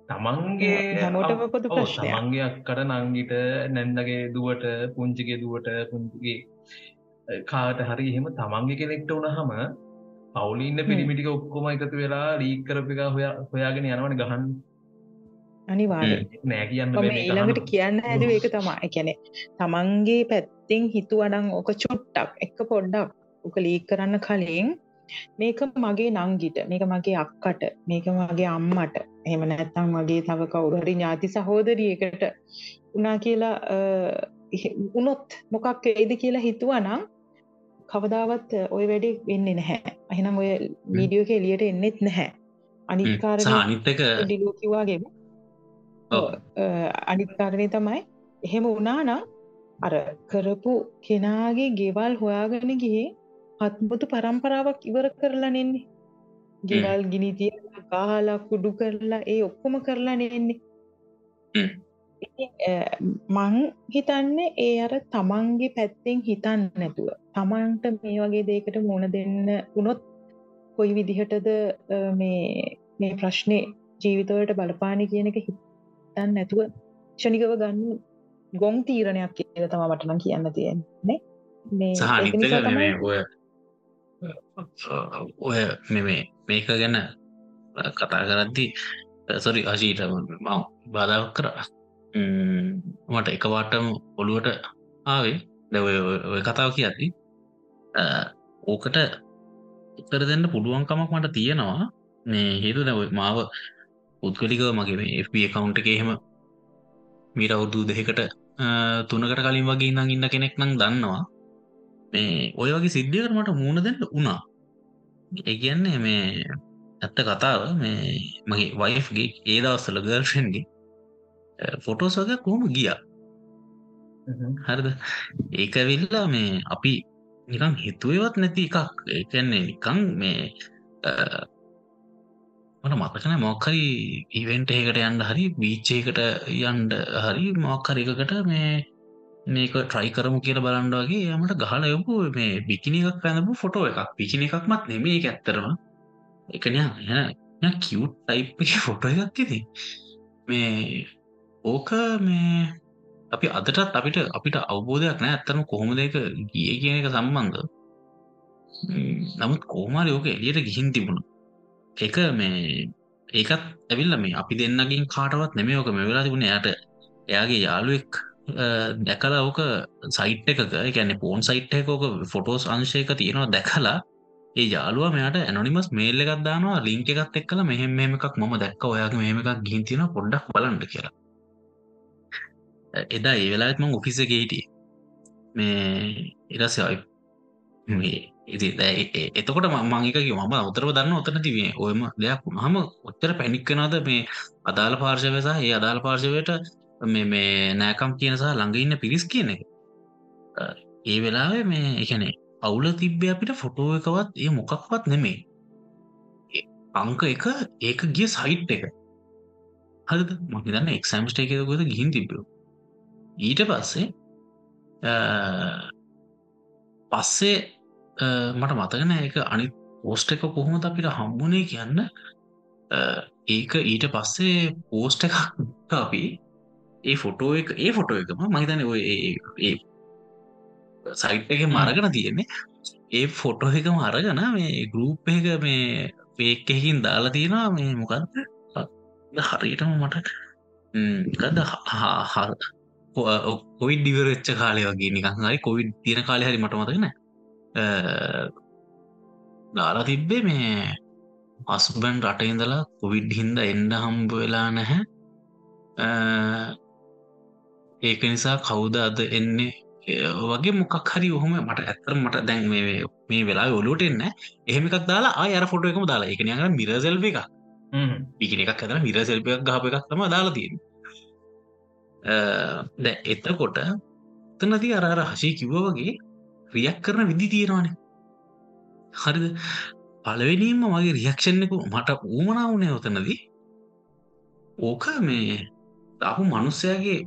Speaker 2: තමන්ගේ
Speaker 1: හැමෝටම පොදු
Speaker 2: ඔව්,
Speaker 1: ප්‍රශ්නයක්.
Speaker 2: තමන්ගේ අක්කට නංගිට නැන්දගේ දුවට පුංචිගේ දුවට පුංචිගේ කාට හරි එහෙම තමන්ගේ කෙනෙක්ට වුණහම පවුලින්න පිරිමිටික ඔක්කොම එකතු වෙලා ලීක් කරපික හොයා හොයාගෙන යනවන ගහන්
Speaker 1: අනිවාර්යෙන්.
Speaker 2: නෑ කියන්න මේක
Speaker 1: ඊළඟට. කියන්න හැදුව ඒක තමා එකැනෙ තමන්ගේ පැත්තෙන් හිතුවනං ඕක චුට්ටක් එක පොඩ්ඩක් ඕක ලීක් කරන්න කලින් මේක මගේ නංගිට මේක මගේ අක්කට මේක මගේ අම්මට එහෙම නැත්තම් වගේ තව කවුරහරි ඥාති සහෝදරියකට උනා කියලා උනොත් මොකක් එයිද කියලා හිතුවනම් කවදාවත් ඔය වැඩේ වෙන්නේ නැහැ එහෙනම් ඔය වීඩියෝ එක එලියට එන්නෙත් නැහැ
Speaker 3: සහ
Speaker 1: අනිත්කාරය
Speaker 3: අනිත්තක
Speaker 1: ඩිලෝ කිවාගේම
Speaker 3: ඔව්.
Speaker 1: අනිත්කාරණය තමයි එහෙම වනානම් අර කරපු කෙනාගේ ගෙවල් හොයාගෙන ගිහේ පත්මුතු පරම්පරාවක් ඉවර කරලා නෙන්නේ. ගෙවල් ගිනිතිය කාලා කුඩු කරලා ඒ ඔක්කොම කරලා නෙන්නේ. මං හිතන්නේ ඒ අර තමන්ගේ පැත්තෙන් හිතන්න නැතුව තමන්ට මේ වගේ දේකට මුණ දෙන්න වුණොත් කොයි විදිහටද මේ මේ ප්‍රශ්නය ජීවිතවලට බලපානි කියන එක හිතන්න නැතුව ෂණිකව ගන්න ගොන් තීරණයක් කියල තම මටනම් කියන්න තියෙන්නේ. මේ
Speaker 3: ඔය ඔය මෙමේ මේක ගැන කතා කරද්දි සොරි අශීට මම බාධාවක් කර. මට එකවාටම ඔළුවට ආවේ. දැ කතාව අ, ඕකට උත්තර දෙන්න පුළුවන්කමක් මට තියෙනවා. මේ හේතු දැ මාව පුද්ගලිකව මගේ මේ FB කවුන්ට එක එහෙම මීට අවුදු දෙකට තුනකට කලින් වගේ ඉඳං ඉන්න කෙනෙක් නම් දන්නවා. මේ ඔය වගේ සිද්ධියකට මට මූුණ දෙන්න වුණා ඒගන්නේ මේ ඇත්ත කතාව මේ මගේ වයිෆ්ගේ ඒ දවස්සල ගර්ෂන්ගේ ෆොටෝස් වගේ කොහොම ගිය. හරිද? ඒකවිල්ලා මේ අපි නිකං හිතුවවත් නැති එකක්. ඒකන්නේ නිකං මේ මට මතකන මොක්හරි ඉවෙන්ට ඒකට යන්ඩ හරි බීච්චයකට යන්ඩ හරි මොක්හර එකකට මේ මේක ට්‍රයි කරමු කියල බලන්ඩගේ යමට ගහල යපු මේ බිකිනි එකක් පැඳපු ෆොටෝ එකක්. පිකිනි එකක්මත් නෙමේ එක ඇත්තරම එකන කිව් ටයිප් එක ෆොටෝ එකක් ඇති මේ ඕක මේ අපි අදටත් අපිට අපිට අවබෝධයක් නෑ ඇත්තම කොහොම දෙක ගිය කියන එක සම්බන්ධ ම්, නමුත් කෝමාරි ඕක එලියට ගිහින් තිබුණ. එක මේ ඒකත් ඇවිල්ල මේ අපි දෙන්නගින් කාටවත් නෙමේ ඕක මෙවෙලා තිබුණ. යට එයාගේ යාළුවෙක් අ, දැකලා ඕක සයිට් එකක ගැන පෝන් සයිට් එක ඕක ෆොටෝස් අංශයක තියෙනවා දැකලා ඒ යාලුව මෙයාට ඇනොනිමස් මේල්ල එකක් දානවා ලිංක එකත් එක්කල මෙහෙම මෙහෙම එකක් ම දැක්ක ඔයාගේ මෙහෙම එකක් ගින් තියෙන පොඩ්ඩක් බලන්ඩ කියලා. එදා ඒ වෙලාත්ම ඔෆිස ගේටිය මේ ඉරස මේ ඉති දැ- ඒ- එතකොට මංගේක මම උතරව දන්න ඔතන තිවේ ඔයම දෙයක්. මහම ඔත්තර පැනික්කනද මේ අදාළ පාර්ශවසා ඒ අදාළ පාර්ශවයට මේ මේ නෑකම් කියනසා ළඟ ඉන්න පිරිස් කියන එක. අ, ඒ වෙලාවේ මේ එකනේ අවුල තිබ්බ අපිට ෆොටෝ එකවත් ඒ මොකක්වත් නෙමේ ඒ අංක එක ඒක ගිය සයිට් එක. හද මහිතන්න එක්සම්ස්ට එකද ගොද ගිහින් තිබියෝ ඊට පස්සේ අ, පස්සේ අ, මට මතගෙන එක අනි පෝස්ට එක කොහොමද අපිට හම්බුණේ කියන්න. ඒක ඊට පස්සේ පෝස්ට එකක් අපි ඒ ෆොටෝ එක ඒ ෆොටෝ එකම මහිතන ඔය ඒ- සයිට් එක මරගන තියෙන්නේ. ඒ ෆොටෝ එක මරගන මේ ගරුප් එක මේ පේක් එකින් දාලා තියෙනවා. මේ මොකක්ද හරියටම මට ගද කොවිඩ් ඩිවරච්ච කාලය වගේ නිකං හරි කොවිඩ් තියෙන කාලය හරි මට මතකන දාලා තිබ්බේ මේ අස්බන් රට ඉඳලා කොවිඩ් හින්ද එන්ඩ හම්බ වෙලා නැහැ. ඒක නිසා කවුද අද එන්නේ? වගේ මොකක් හරි ඔහොම මට ඇත්තර මට දැන් මේ මේ වෙලා ඔලුට එන්න එහෙම එකක් දාලා ආය අර ෆොටෝ එකම දාලා. එක නියඟ මිරසෙල්ව එක. පිකින එකක් ඇතන මිරසෙල්පයක් ගහප එකක් තම දාලා තියෙන දැ එතකොට තනති අර අර හශී කිව්ව වගේ රියක් කරන විදි තියෙනවානේ. හරිද? පලවෙනීම මගේ රියක්ෂණයකු මට ඌමනාවනේ ඔතනදී. ඕක මේ අපපු මනුස්සයාගේ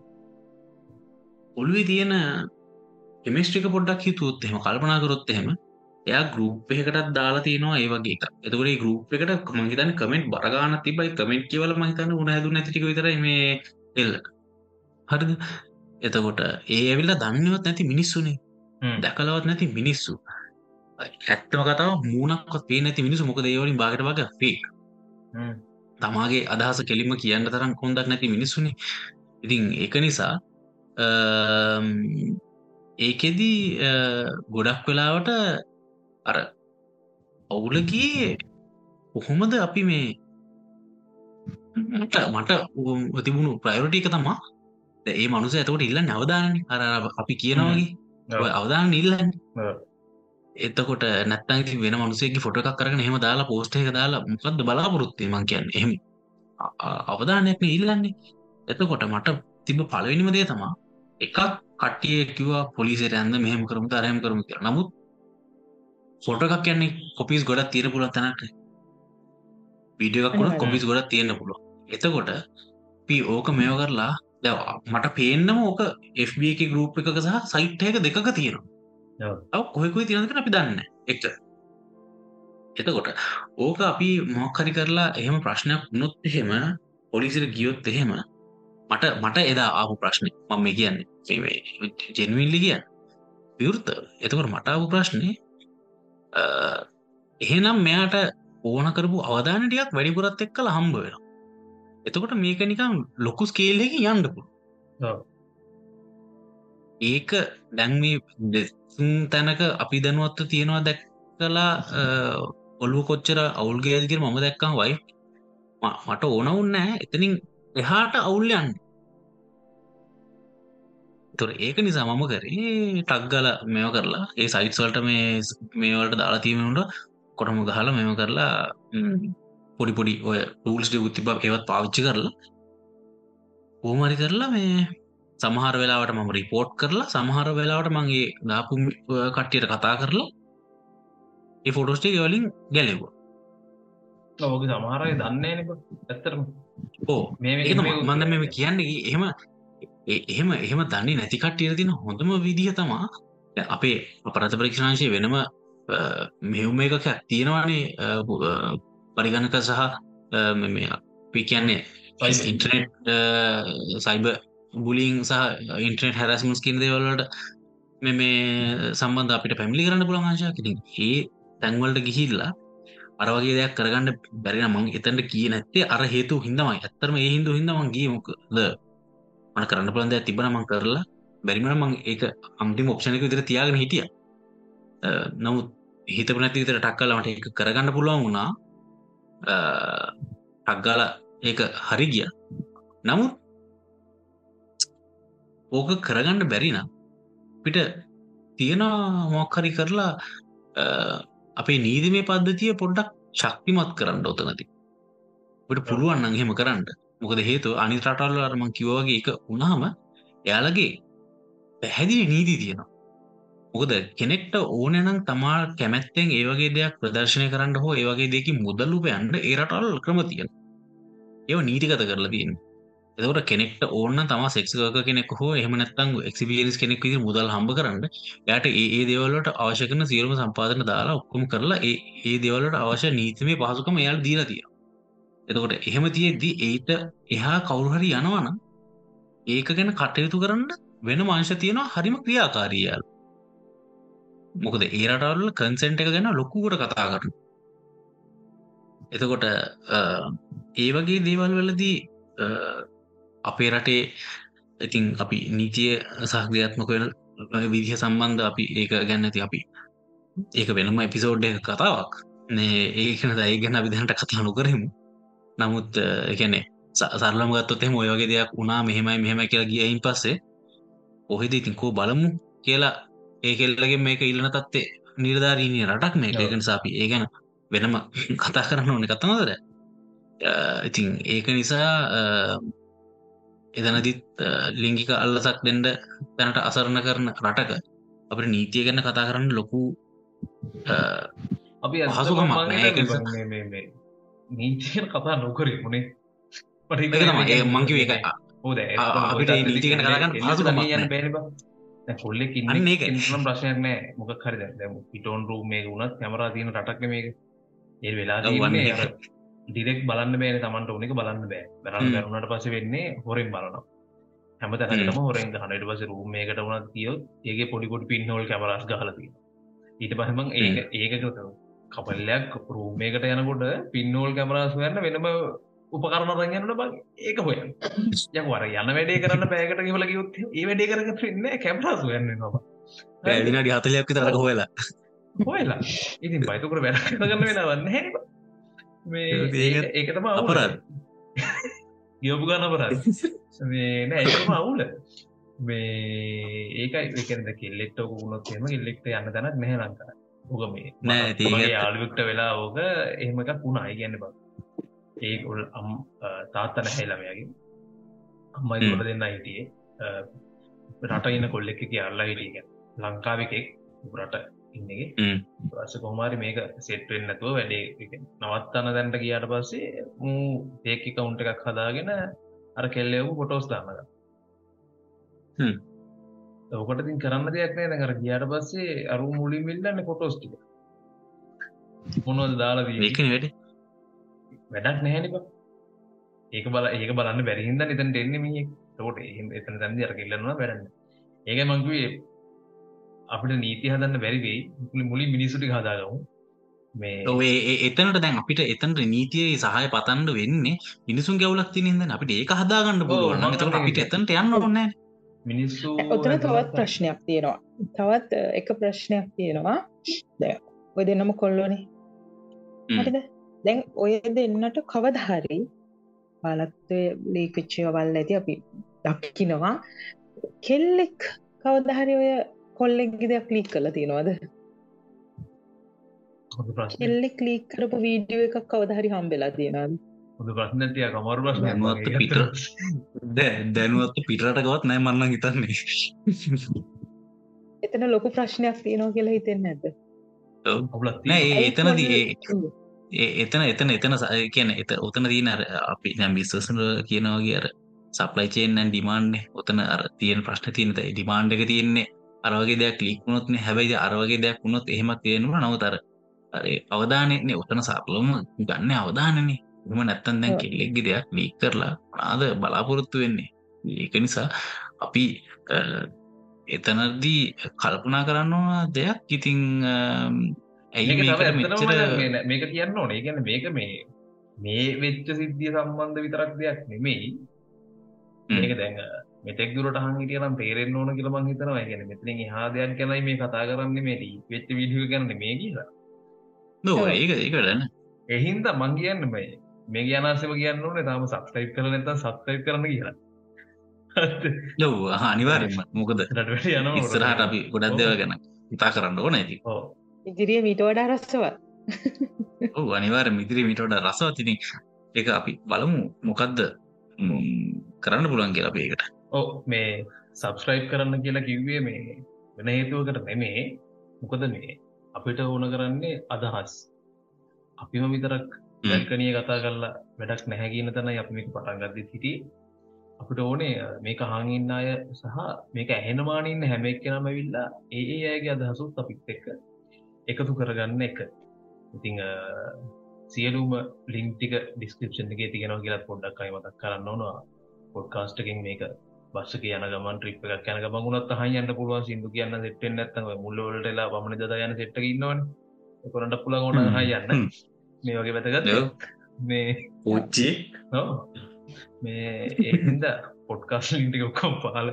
Speaker 3: ඔළුවේ තියෙන කෙමිස්ට්‍රික පොඩ්ඩක් හිතුවොත් එහෙම කල්පනා කරොත් එහෙම එයා ගරුප් එකටත් දාලා තියෙනවා ඒ වගේ එක එතකට ගරුප් එකට මංහිතන කමෙන්ට් බරගාන තිබයි කමෙන්ට් කියවල මහිතන්න උන හැදු නැතික විතර මේ එල්ල හරිද? එතකොට ඒ ඇවිල්ලා දන්නවත් නැති මිනිස්සුනේ. දැකලවත් නැති මිනිස්සු. ඇත්තම කතාව මූනක්වත් පේ නැති මිනිසු මොක දේවලින් බාගට වග ෆේක් තමාගේ අදහස කෙලිම කියන්න තරම් කොන්දක් නැති මිනිස්සුනේ. ඉතින් එක නිසා ඒකෙදී ගොඩක් වෙලාවට අර ඔවුලගේ කොහොමද අපි මේ මට මට තිබුණු ප්‍රයෝටි එක තමා. ඒ මනුස ඇතකට ඉල්ල නවදාන අර අපි කියනවගේ අවදාන ඉල්ලන්න එතකොට නැත්තන් වෙන මනුසේගේ ෆොට එකක් කරන හෙම දාලා පෝස්ට එක දාලා මොකක්ද බලාපොරොත්තේ මං කියන්න. එහම අවධානයක්න ඉල්ලන්නේ. එතකොට මට තිබ පලවෙනිම දේ තමා එකක් කටිය කිවා පොලිසිට ඇන්ද මෙහම කරම තරයම කරම කර නමුත් ෆොට එකක් කියන්නේ කොපිස් ගොඩක් තියෙන පුළ තැනට විඩියක් වුණ කොපිස් ගොඩක් තියෙන පුළුව එතකොට පි ඕක මෙයෝ කරලා මට පේන්නම ඕක FB එක ගරුප් එකක සහ සයිට් එක දෙක තියෙනවා. කොහෙකුයි තියෙනක අපි දන්න එක්ට එතකොට ඕක අපි මොක්හරි කරලා එහෙම ප්‍රශ්නයක් වුණොත් එහෙම පොලිසිර ගියොත් එහෙම මට මට එදා ආපු ප්‍රශ්නය මම කියන්නේ ජෙනවිල්ලි කිය විවෘත. එතකොට මට ආපු ප්‍රශ්නය එහෙනම් මෙයාට ඕන කරපු අවධානටයක් වැඩිපුරත් එක් කළ හම්බ වෙන එතකොට මේක නිකම් ලොකු ස්කේල්ලක යන්නපු ඒක දැන්මේ තැනක අපි දැනුවත්ව තියෙනවා දැක් කලා ඔල්ලු කොච්චර අවුල්ගේල්ගර මම දැක්කම් වයි මට ඕන උන්නෑ එතනින් එහාට අවුල්යන්න තොර ඒක නිසා මම කරේ ටක්ගල මෙව කරලා. ඒ සයිට්ස්වල්ට මේ මේවලට දාලාතිීමට කොටම ගහල මෙම කරලා පොඩි පොඩි ඔය ටූල්ස් උත්තිබ ඒවත් පාවිච්චි කරලා ඕමරි කරලා මේ සමහර වෙලාවට මම රිපෝට් කරලා සමහර වෙලාවට මගේ දාපු කට්ටියට කතා කරලා ඒ ෆොටෝස්ටේ වලින් ගැලෙවා
Speaker 2: ඔගේ සමහරය දන්නේ ඇත්තරම
Speaker 3: ඕ මඳ මෙම කියන්නේ එහෙම එහෙම එහෙම දන්නේ නැතිකට්ටිය තින හොඳම විදිහ තමා අපේ අපරත පරීක්ෂණංශය වෙනම මෙවුම එකක තියෙනවානේ පරිගණක සහ අපි කියන්නේ ඉන්ටනෙට් සයිබ බුලිං සහ ඉන්ටනෙට් හැරස්මස් කින් දේවල්ලට මෙ මේ සම්බන්ධ අපිට පැමිලි කරන්න පුළන්ංශා කිරින් ඒ තැන්වලට ගිහිල්ලා අරවගේ දෙයක් කරගන්න බැරින මං එතැට කිය නැත්තේ අර හේතු හිදමයි ඇත්තරම ඒ හිදු හිදමන් ගීමකද මන කරන්න පුළන්ද තිබන මං කරලා බැරිමට මං ඒක අම්ටි ඔප්ෂණක විතර තියාගෙන හිටිය. නමුත් හිතප නැති විතර ටක්කලමට එක කරගන්න පුළුවන් වුණා ටක්ගාල ඒක හරි ගිය. නමුත් ඕක කරගන්න බැරින පිට තියෙනවා මොක්හරි කරලා අපේ නීතිමේ පද්ධතිය පොඩ්ඩක් ශක්තිමත් කරන්න ඔතනති ට පුළුවන් අහෙම කරන්න. මොකද හේතු අනි රටල්ල අරම කිවෝගේ එක උනාම එයාලගේ පැහැදිලි නීති තියෙනවා. මොකද කෙනෙක්ට ඕනනම් තමා කැමැත්තෙන් ඒවගේ දෙයක් ප්‍රදර්ශනය කරන්න හෝ ඒවගේ දෙකි මුදල්ලුපයන්ට ඒරටල් ක්‍රම තියෙන ඒව නීතිකත කරලා තියෙන එතකට කෙනෙක්ට ඕන්න තම සෙක්ක කෙනෙක් හෝ එහමනත්තන් එක්සිපියස් කෙනෙක් විදි මුදල් හම්බ කරන්න යට ඒ දේවලට අවශ්‍යකන සියලම සම්පාදන දාලා ඔක්කොම කරලා ඒ ඒ දෙවලට අවශ්‍ය නීතිමේ පහසුකම එයාල් දීලා තිය එතකොට එහෙම තියෙද්දී ඒට එහා කවුරුහරි යනවන ඒක ගැන කටයුතු කරන්න වෙන මංශ තියෙනවා හරිම ක්‍රියාකාරීයාල් මොකද ඒරටවල්ල කන්සෙන්ට් එක ගැන ලොකුකට කතා කරන එතකොට ඒ වගේ දේවල් වලදී අපේ රටේ ඉතින් අපි නීතිය සහක්්‍රියාත්මක වෙන විදිහ සම්බන්ධ අපි ඒක ගැන්න ඇති අපි ඒක වෙනම එපිසෝඩ් එක කතාවක්. නේ ඒකන දයි ගැන විදිහට කතා නොකරමු. නමුත් එකනෙ සරලම ගත්තොත් එම ඔයගේ දෙයක් වුණා මෙහෙමයි මෙහෙම කියලා ගියයින් පස්සේ ඔහෙද ඉතින් කෝ බලමු කියලා ඒ කෙල්ලගේ මේක ඉල්ලන තත්වේ නිර්ධාරීණය රටක් මේක. එක නිසාපි ඒ ගැන වෙනම කතා කරන්න ඕන කතනදර ඉතින් ඒක නිසා එදනදිත් ලිංගික අල්ලසක් දෙන්ඩ තැනට අසරණ කරන රටක අපට නීතිය ගැන්න කතා කරන්න ලොකු
Speaker 2: අපි හසුකම නීතිය කතා නොකරේ මුණේ
Speaker 3: මංකිව එක
Speaker 2: ඕද
Speaker 3: අපිට නීතිගෙන කතාගන්න හසුකම
Speaker 2: යන්න බැරිබ කොල්ලෙක්
Speaker 3: අන්න ඒක.
Speaker 2: ඉන්නම් ප්‍රශ්නයක් නෑ. මොක හරි දැ පිටෝන් රූ මේ වුණත් කැමරා තියෙන රටක් මේක. ඒ වෙලා. ඩිරෙක් බලන්න බෑ තමන්ට ඕනික බලන්න බෑ. බැරන්න
Speaker 3: හ්ම්.
Speaker 2: බැරුණට පස වෙන්නේ හොරෙන් බලනවා. හැම. තැනටම හොරෙන් හනට පස රූමයකට වුණත් කියොත් ඒගේ පොඩිකොට පින්හෝල් කැමරස් ගහලති ඊට පහමං ඒක ඒක කපල්ලයක් රූමයකට යනකොට පින්නෝල් කැමරස් වන්න වෙනම උපකරණ රගන්නට බං ඒක හොය යක වර යන වැඩේ කරන්න පෑකට කිවල යුත් ඒ වැඩේ කරගට ඉන්න කැමරස් වන්න නවා
Speaker 3: විනාඩි හතලයක් තරක හොයලා.
Speaker 2: හොයලා. ඉතින් බයිතකර වැඩ කරගන්න වෙන වන්න හැ ඒකතම
Speaker 3: අපරාධ.
Speaker 2: ගියපු ගන්න. මේ නෑ අවුල. මේ ඒකයි එකද කෙල්ලෙක්ට ඔකුුණොත් එම කෙල්ලෙක්ට යන්න තැනක් නැහැ ලංකර ඕක මේ
Speaker 3: නෑ.
Speaker 2: යාළුවෙක්ට වෙලා ඕක එහෙම එකක් වුණා. ඉගන්න බ ඒකොල් අම් තාත්ත නැහැලමයගේ අම්මයි. ගොඩ දෙන්න හිටියේ. රට ඉන්න කොල්ලෙක්ක කියල්ලා හිටියක ලංකාවකෙක් රට ඉන්නගේ. පස කොහමාරි මේක සෙට්වෙන් නැතුව වැඩේ නවත්තන්න දැන්ට කියාට පස්සේ ඒකි කවුන්ට එකක් හදාගෙන අර කෙල්ලෙවු පොටෝස් දාන්නද
Speaker 3: හ්ම්.
Speaker 2: ඕකට තින් කරන්න දෙයක් නෑ කර කියාට පස්සේ අරු මුලින් මිල්ලන්න කොටෝස්ටික මොනොද දාලාදී
Speaker 3: ඒකන වැඩ
Speaker 2: වැඩක් නැහැනික ඒක බල ඒක බලන්න බැරිහින්ද නිතන් දෙන්න මිය තෝට එතන තැන්දි අර කෙල්ලන්නවා බැරන්න. ඒක මංකුවේ අපිට නීති හදන්න බැරිවෙයි මුලින් මිනිසුටි හදාගමු. මේ
Speaker 3: ඔේ එතනට දැන් අපිට එතනට නීතියේ සහය පතන්ඩ වෙන්නේ මිනිසුන් ගැවලක් තිනින්ද අපිට ඒක හදාගන්න පුළුවන්
Speaker 2: මම
Speaker 3: තකට අපිට. එතනට යන්න ඕන්න
Speaker 2: මිනිස්සු
Speaker 1: ඔතන තවත් ප්‍රශ්නයක් තියෙනවා. තවත් එක ප්‍රශ්නයක් තියෙනවා. දැන් ඔය දෙන්නම කොල්ලෝනේ.
Speaker 3: හ්ම්.
Speaker 1: හරිද දැන් ඔය දෙන්නට කවදහරි බලත්වය ලීකච්චය වල් ඇති අපි දක්කිනවා කෙල්ලෙක් කවදහරි ඔය කොල්ලෙක්ගි දෙයක් ලීක් කල තියෙනවද? කෙල්ලෙක් ලීක් කරපු වීඩියෝ එකක් කවදහරි හම්බෙලා තියෙනද
Speaker 3: දැනුවත් පිට. දැනුවත් පිටරට ගවත් නෑ මන්න හිතන්නේ.
Speaker 1: එතන ලොකු ප්‍රශ්නයක් තියෙනවා කියලා හිතෙන්
Speaker 3: ඒ එතනදී එතන එතන එතන කියන එත ඔතන තියෙන අර අපි දැන් බිස්වසන කියනවාගේ අර සප්ලයි චේන්නන් ඩිමාන්ඩ් ඔතන අර තියෙන ප්‍රශ්න තියෙන ඩිමාන්ඩ් එක තියෙන්නේ අරවගේ දෙයක් ලික්ුණොත්න හැබැයි අරවගේ දෙයක් වුණොත් එහෙම තියෙනවා නවතර අර අවධානයන්නේ ඔතන සරලම ගන්න අවධානනේ එම නැත්තන් දැන්. කෙල්ලෙක්ගි දෙයක් ලීක් කරලා ආද බලාපොරොත්තු වෙන්නේ ඒක නිසා අපි එතනදී කල්පනා කරන්නවා දෙයක් ඉතිං ඇයි
Speaker 2: මේක කියන්න ඕනේ. ගැන මේක මේ මේ වෙච්ච සිද්ධිය සම්බන්ධ විතරක් දෙයක් නෙමෙයි. මේක දැන් මෙතෙක් දුරට හන් හිටිය නම් තේරෙන්න ඕන කියලා මං හිතනවා. කියන්නේ මෙතනින් එහා දෙයක් ගැනයි මේ කතා කරන්නේ මේ ලීක් වෙච්ච වීඩියෝ ගැන මේ කියලා.
Speaker 3: නෝ. ඒක ඒක වැඩන
Speaker 2: ඒ හින්දා මං කියන්නේ මේ මේ ගියනාසෙම කියන්න ඕනේ. තාම සබ්ස්ක්‍රයිබ් කරලා නැත්නම් සබ්ස්ක්‍රයිබ් කරන්න කියලා.
Speaker 3: ලොව අනිවාරෙන්ම මොකද?
Speaker 2: රට වැඩ යනවා.
Speaker 3: ඉස්සරහට අපි ගොඩක් දෙව ගැන හිතා කරන්න ඕන ඇති
Speaker 2: ඔව්
Speaker 1: ඉදිරිය මීට වඩා රස්සවත්
Speaker 3: අනිවාර මිදිරි මිටට රසවතින එක. අපි බලමු. මොකක්ද කරන්න පුළන් කියලා අපේකට
Speaker 2: ඔව් මේ සබස්ක්‍රයිබ් කරන්න කියලා කිව්වේ මේ වෙන හේතුවකට නෙමේ. මොකද මේ අපිට ඕන කරන්නේ අදහස්. අපිම විතරක්
Speaker 3: හ්ම්.
Speaker 2: දැක්කනිය කතා කරලා වැඩක් නැහැ කියන තැනයි අපි මේක පටන් ගත්තේ සිටි අපිට ඕනේ මේක හාගින්න අය සහ මේක ඇහෙනමානඉන්න හැම එක්කෙනම ඇවිල්ලා ඒ ඒ අයගේ අදහසුත් අපිත් එක්ක එකතු කරගන්න එක ඉතිං සියලුම ලිංටික ඩිස්ක්‍රපෂන් එක තිගෙනවා කියලත් පොඩ්ඩක් අයි මතක් කරන්න ඕනවා පොඩ්කාස්ටකින් මේක බස්සක යන ගමන් ට්‍රිප් එකක් යන ගමගුණත් හයන්න පුළුවන් සිදු කියන්න සෙට්ෙන් නැත්තම මුල්ලවලටලා පමණ දද යන සෙට්ට ඉන්නවන කොරට පුළ ගොන
Speaker 3: හ්ම්.
Speaker 2: හයන්න
Speaker 3: හ්ම්.
Speaker 2: මේ වගේ වැතගත්. මේ
Speaker 3: පුච්චි.
Speaker 2: මේ ඒහින්ද පොඩ්කාස් ලින්ටික ඔක්කොම් පාල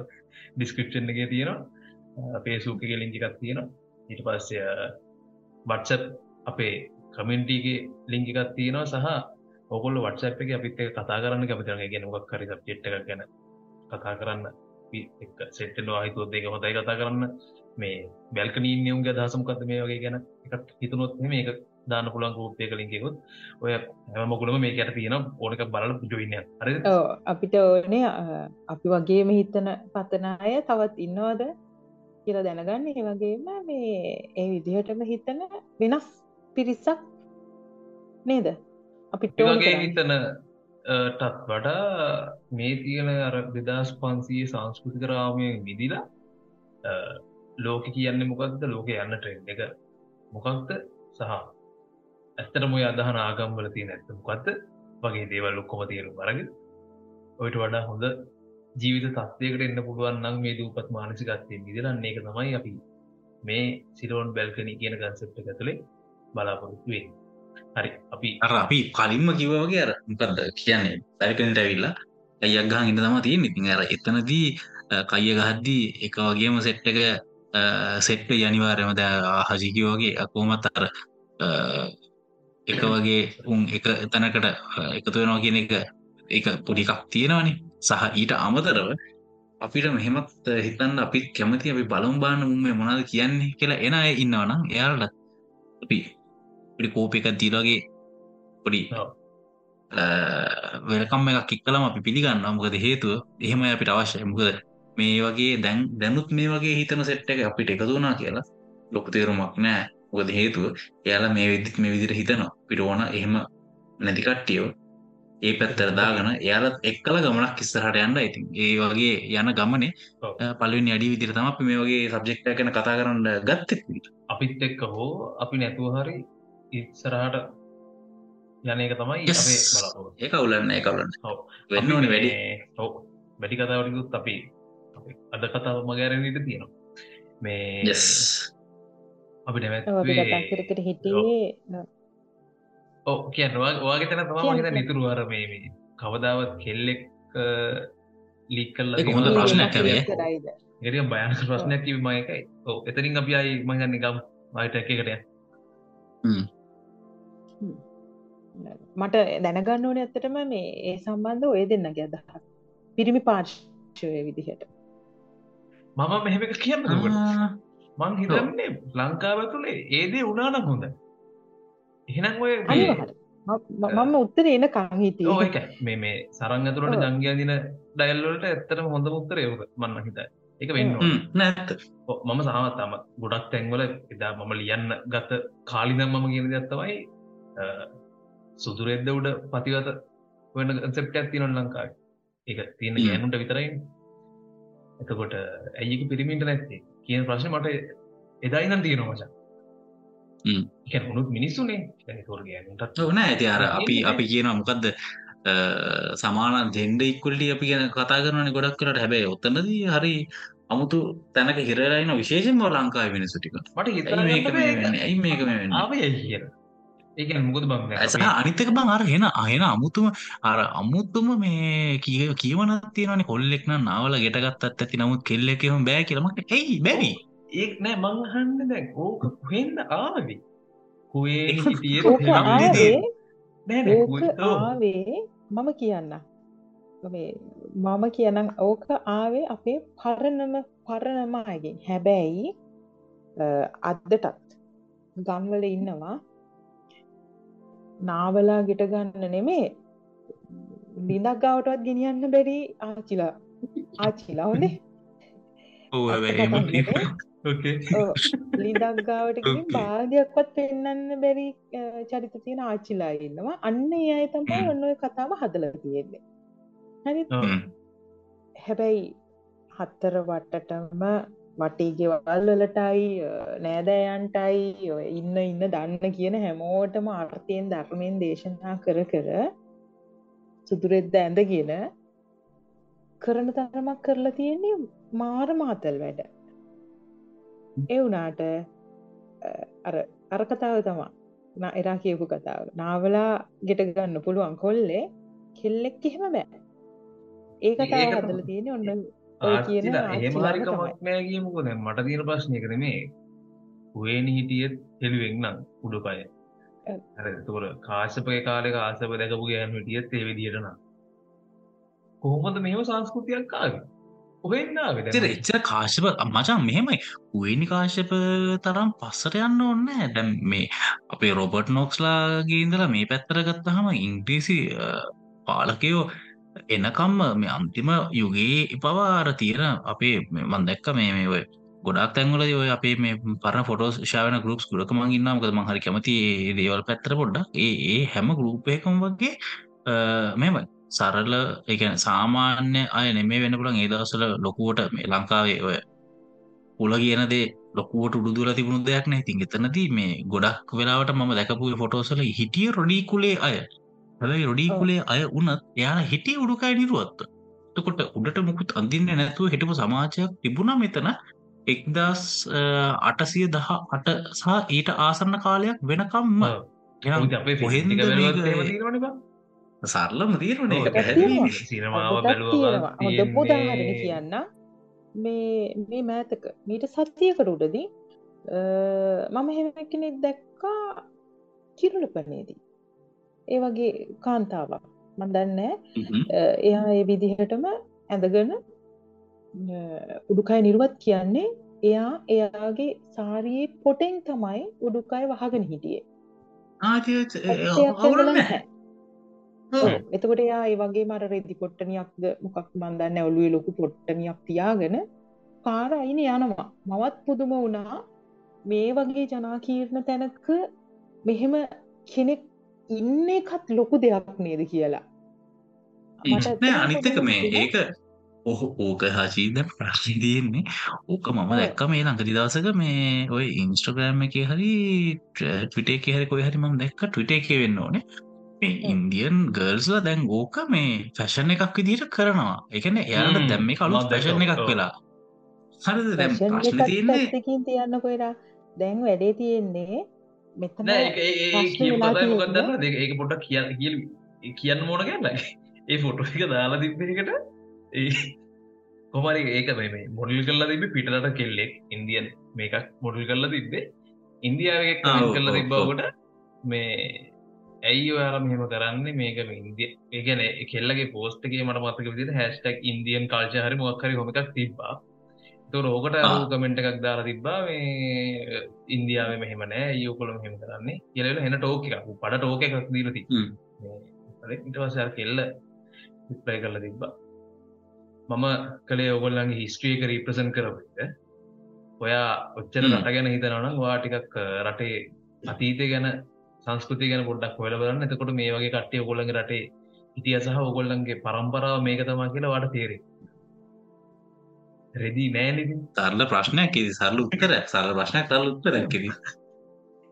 Speaker 2: ඩිස්ක්‍රපෂන් එක තියෙනවා පේසූක ලිංචිකක් තියෙනවා ඊට පස්සය බට්සප් අපේ කමෙන්ටගේ ලිංකිකත් තියෙනවා සහ ඔකොල් වටසප් එක අපිත් එක කතා කරන්න කැපතිරගේ ගැන මොක් හරි සබ්ජෙට් එකක් ගැන කතා කරන්න සෙට්ටෙනවා හිතුවත් ඒක හොතයි කතා කරන්න. මේ බැල්කනීනියුන්ගේ දහසමකක්ද මේ වගේ ගැන එකට හිතුනොත් මේක දාන්න පුළන් කෝපය කලින්ගෙකුත් ඔය හැමකුලම මේ කට තියෙන ඕනක බලල ජොයින්න හරි
Speaker 1: ඔව්, අපිට ඕනේ අ, අපි වගේම හිතන පතන අය තවත් ඉන්නවද? කියලා දැනගන්න ඒ වගේම මේ ඒ විදිහටම හිතන වෙනස් පිරිසක් නේද? අපිට
Speaker 2: වගේ
Speaker 1: කරන්නේ.
Speaker 2: හිතන ටත් වඩා මේ තියෙන අර දෙදස් පන්සිය සංස්කෘතික රාමය විදිලා ලෝක කියන්න මොකක්ද ලෝක යන්න ට්‍රෙන්් එක. මොකක්ද? සහ ඇත්තටම ඔය අදහන ආගම්වල තියෙන ඇත්ත මොකක්ද වගේ දේවල් ලොක්කොම තේරු බරග ඔයට වඩා හොඳ ජීවිත තත්වයකට එන්න පුළුවන් නම් මේ දූපත් මානසිකත්වය විදිරන්නේ එක තමයි අපි මේ සිරෝන් බැල්කනි කියන කන්සෙප්ට ඇතුළේ බලාපොරොත්තුවේ හරි අපි
Speaker 3: අර අපි කලින්ම කිව්වගේ අර මොකක්ද කියන්නේ? බැල්කනට ඇවිල්ලා ඇයක් ගහන් ඉන්න තම තියෙන ඉතින් අර එතනදී කයිය ගහද්දී එක වගේම සෙට් එක සෙට්ට යනිවාරයම ද හජිකි වගේ අකෝමත් අර එක වගේ උන් එක තැනකට එකතු වෙනවා කියන එක එක පොඩිකක් තියෙනවානේ. සහ ඊට අමතරව අපිට මෙහෙමත් හිතන්න අපි කැමති අපි බලම්බාන උන්ම මොනාද කියන්නේ කියලා එන අය ඉන්නවනම් එයාලට අපි පි කෝප එකක් දීලගේ පොඩි වෙලකම් එකක් කික්කලම අපි පිළිගන්න මොකද හේතුව එහෙම අපිට අවශ්‍යය. මුකද මේ වගේ දැන් දැනුත් මේ වගේ හිතන සෙට් එක අපිට එකතුනා කියලා ලොකු තේරුමක් නෑ මොකද හේතුව එයාලා මේ විදිත් මේ විදිර හිතනවා. පිට ඕන එහෙම නැතිකට්ටියෝ ඒ පැත්තර දාගන එයාලත් එක්කල ගමනක් ඉස්සහට යන්න ඉතින් ඒ වගේ යන ගමනේ පලවෙනි අඩි විදිර තම අපි මේ වගේ සබ්ජෙක්්ට ගැන කතා කරන්න ගත්ත.
Speaker 2: අපිත් එක්ක හෝ අපි නැතුව හරි ඉස්සරහට යන එක තමයි
Speaker 3: ඒක උලන්න එකවලන්න වෙන්න ඕන වැඩි.
Speaker 2: වැඩි කතාවටිකුත් අපි අද කතාව මගෑරනට තියෙනවා. මේ අපි
Speaker 1: නැමැකට හිටියේ
Speaker 2: ඕ කියන්නවා වාගේ තැන තම හිත නිතුරු අර මේ කවදාවත් කෙල්ලෙක් ලික් කල්ල
Speaker 3: හොඳ ප්‍රශ්නයක් වේ
Speaker 2: ගෙරිය බයන ප්‍රශ්නයක් කිව මයකයි ඕ එතරින් අපි අයි මගන්න ගම් මයිට එකකට
Speaker 1: මට දැනගන්න ඕන ඇත්තටම මේ ඒ සම්බන්ධ ඔය දෙන්න ගැද පිරිමි පාර්ශ්වය විදිහට.
Speaker 2: මම මෙහෙම එක කියන්න මං හිතන්නේ ලංකාව තුළේ ඒදේ උනානම් හොඳ එහෙනම් ඔය
Speaker 1: මම උත්තර එන කංහිතය
Speaker 2: ඕක මේ මේ සරං ඇතුළට ජංගයා දින ඩයිල්ලට ඇත්තටම හොඳ යවක මන්න හිත එක වෙන්න
Speaker 3: නැත්ත
Speaker 2: මම සහමත්තම ගොඩක් තැන්වල එදා මම ලියන්න ගත කාලිනම් මම කියන දත්තවයි සුදුරෙද්ද උඩ පතිවත වෙන සෙප්ට ඇතිනොන් ලංකායි එක තියෙන ගෑනුට විතරයි එතකොට ඇයික පිරිමින්ට නැත්තේ? කියන ප්‍රශ්න මට එදායිනම් තියෙන මචා හුණුත් මිනිස්සුනේ.
Speaker 3: තොරගේට ඕන ඇති අර අපි අපි කියනවා මොකක්ද සමාන දෙෙන්ඩ ඉක්කුල්ටි අපි ගැන කතා කරන ගොඩක් කරට හැබැයි ඔත්තනදී හරි අමුතු තැනක හිරලයින විශේෂෙන්ම ලංකායි වෙනසුටික
Speaker 2: මට හිත
Speaker 3: ඇයි මේක
Speaker 2: ඒක? මුකද බං
Speaker 3: ඇසහ අනිතක බං අර හෙන අහෙන අමුතුම අර අමුත්තුම මේ කිය කියවනත් තියෙනවන. කොල්ලෙක්න නාවල ගෙටගත්තත් ඇති. නමුත් කෙල්ලෙකෙම බෑ කියලමට ඇයි බැවි
Speaker 2: ඒක් නෑ මංහන්න දැන් ඕක හෙන්න ආවි? කුවේ
Speaker 1: ආවේ මම කියන්න. මම කියනම් ඕක ආවේ අපේ පරණම පරණමයගෙන් හැබැයි අද්දටත් ගම්වල ඉන්නවා. නාවලා ගෙට ගන්න නෙමේ. ලිඳක් ගාවටවත් ගෙනියන්න බැරි ආචිලා. ආචිලා හොනේ ලිඳක් ගාවට බාධයක්වත් පෙන්න්න බැරි චරිත තියෙන ආචිලා ඉන්නවා. අන්න ඒ අය තමයි ඔන්න කතාව හදල තියෙන්නේ. හරි හැබැයි හත්තර වටටම වටේගෙවල් වලටයි නෑදෑයන්ටයි ඉන්න ඉන්න දන්න කියන හැමෝටම අර්ථයෙන් ධර්මයෙන් දේශනා කර කර සුදුරෙද්ද ඇඳගෙන කරන තරමක් කරලා තියෙන්නේ මාර මාතල් වැඩ එවුනාට අර අර කතාව තමා එරා කියපු කතාව. නාවලා ගෙට ගන්න පුළුවන් කොල්ලේ කෙල්ලෙක් එහෙම බෑ. ඒ කතාව හදල තියෙන ඔන්න
Speaker 2: කියන හරිකමක් නෑ කියමුකෝ දැන්. මට තියෙන ප්‍රශ්නය කර මේ හුවේන හිටියත් හෙළුවෙක්නම් උඩුපය. එතකොට කාශපය කාලෙක ආසප දැකපු ගෑන් හිටියත් ඒ විදිහටන කොහොමද මෙහෙම සංස්කෘතියක් කාගේ
Speaker 3: ඔහෙන්න එච්චර කාශප මචන් මෙහෙමයි. උවනි කාශප තරම් පස්සට යන්න ඔන්න දැම් මේ අපේ රොබට් නොක්ස්ලාගේ ඉඳලා මේ පැත්තර ගත්තහම ඉංග්‍රීසි පාලකයෝ එනකම්ම මේ අන්තිම යුගේ පවාර තියෙන අපේ මන් දැක්ක මේ මේ ඔය ගොඩක් තැන්වල ඔය අපේ මේ පරන ෆොටෝ ශාවන ගරුප්ස් ගුරක මංගන්නම කද මහරි කැමති දේවල් පැත්තර පොඩ්ඩක්. ඒ හැම ගරුපයකම් වගේ මෙම සරල එක සාමාන්‍ය අය නෙමේ වෙන පුළන් ඒ දවසල ලොකුවට මේ ලංකාවේ ඔය උල කියනදේ ලොකුවට උඩුදුල තිබුණු දෙයක් නෑ. ඉතින් එතනදී මේ ගොඩක් වෙලාවට මම දැකපු ෆොටෝසල හිටිය රොඩීකුලේ අය. හැබයි රොඩීකුලේ අය උනත් එයාලා හිටිය උඩුකයි නිරුවත්ත එතකොට උඩට මුකුත් අඳින්න නැතුව හිටපු සමාජයක් තිබුණා මෙතන එක්දස් අටසිය දහ අට සහ ඊට ආසන්න කාලයක් වෙනකම්ම සරලම තීරණ එක පැහැදිලි
Speaker 2: සිනමාව
Speaker 1: ගොඩක් තියෙනවා. හොඳ
Speaker 2: බැලුව
Speaker 1: උදාහරණ කියන්න මේ මේ මෑතක මීට සත්තියකට උඩදී මම හෙම කෙනෙක් දැක්කා කිරුලපනේදී ඒ වගේ කාන්තාවක් මන් දන්න එයා ඒ විදිහටම ඇඳගන උඩුකය නිරුවත් කියන්නේ එයා එයාගේ සාරයේ පොටෙන් තමයි උඩුකය වහගෙන හිටියේ
Speaker 3: නැහැ
Speaker 1: එතකොට යා ඒ වගේ මර රෙදි පොට්ටනියක්ද මොකක් බන්දන්න ඔලුවේ ලොකු පොට්ටනියක් තියාගෙන පාර අයින යනවා. මවත් පුදුම වුණා. මේ වගේ ජනාකීර්ණ තැනක මෙහෙම කෙනෙක් ඉන්න එකත් ලොකු දෙයක් නේද කියලා.
Speaker 3: අනිත්තක මේ ඒක ඔහ ඕක හචීද ප්‍රශ්ි තියෙන්නේ. ඕක මම දැක්ක මේ ළඟදි දවසක මේ ඔය ඉන්ස්ට්‍රග්‍රෑම් එක හරි ටවිට එක හරි කොයි හරි ම දැක්ක ටවිට එක වෙන්න ඕනේ මේ ඉන්දියන් ගර්ල්ස්ලා දැන් ඕක මේ ෆැෂන් එකක් විදිට කරනවා. එකන එයාට දැම්ම කලු ෆැෂන් එකක් වෙලා. හරිද? දැම් ප්‍රශ්න තියන්නේ
Speaker 1: තියන්න කොයිරා දැන් වැඩේ තියෙන්නේ මෙතන
Speaker 2: මොකදන්න ඒක පොඩක් කියන්න කියල කියන්න මෝන ගැන්න ඒ ෆොටෝ එක දාලා තිබ්බකට ඒ කොමරි ඒක මේ මොඩල් කල්ලා තිබ පිටට කෙල්ලෙක්. ඉන්දියන් මේකක් මොඩල් කල්ලා තිබ්බේ. ඉන්දියාව කල්ලා තිබ්බවට මේ ඇයි ඔයාලා මෙහෙම කරන්නේ? මේක ඉන්දිය ඒගැන කෙල්ලගේ පෝස්ටගේ මට මතක විදිට හැස්ටක් ඉන්දියන් කාල්ච හරි මොක්කරි හොමකක් තිබ්බා. රෝකට කමෙන්ට් එකක් දාලා තිබ්බා මේ ඉන්දියාව මෙහෙම නෑ යෝකොල මෙහෙම කරන්නේ. කියලල හෙන ටෝක එකක් පඩ ටෝක එකක් දීලති ඉටවසර කෙල්ල විප්ලයි කරලා තිබ්බා. මම කළේ ඔගොල්ලන්ගේ හිස්ට්‍රියක රීප්‍රසන් කරවට ඔයා ඔච්චර රට ගැන හිතනවනම් වාටිකක් රටේ අතීතය ගැන සංස්කෘති ගැන පොඩ්ඩක් හොල බලන්න. එතකොට මේ වගේ කට්ටිය ඔගොල්ලගේ රටේ හිටිය සහ ඔගොල්ලන්ගේ පරම්පරාව මේක තමා කියලා වාට තේරේ රෙදී නෑනි
Speaker 3: සරල ප්‍රශ්නයක් කිදි සරල උත්තරයක්. සරල ප්‍රශ්නයක් සරල උත්තරයක් කිදී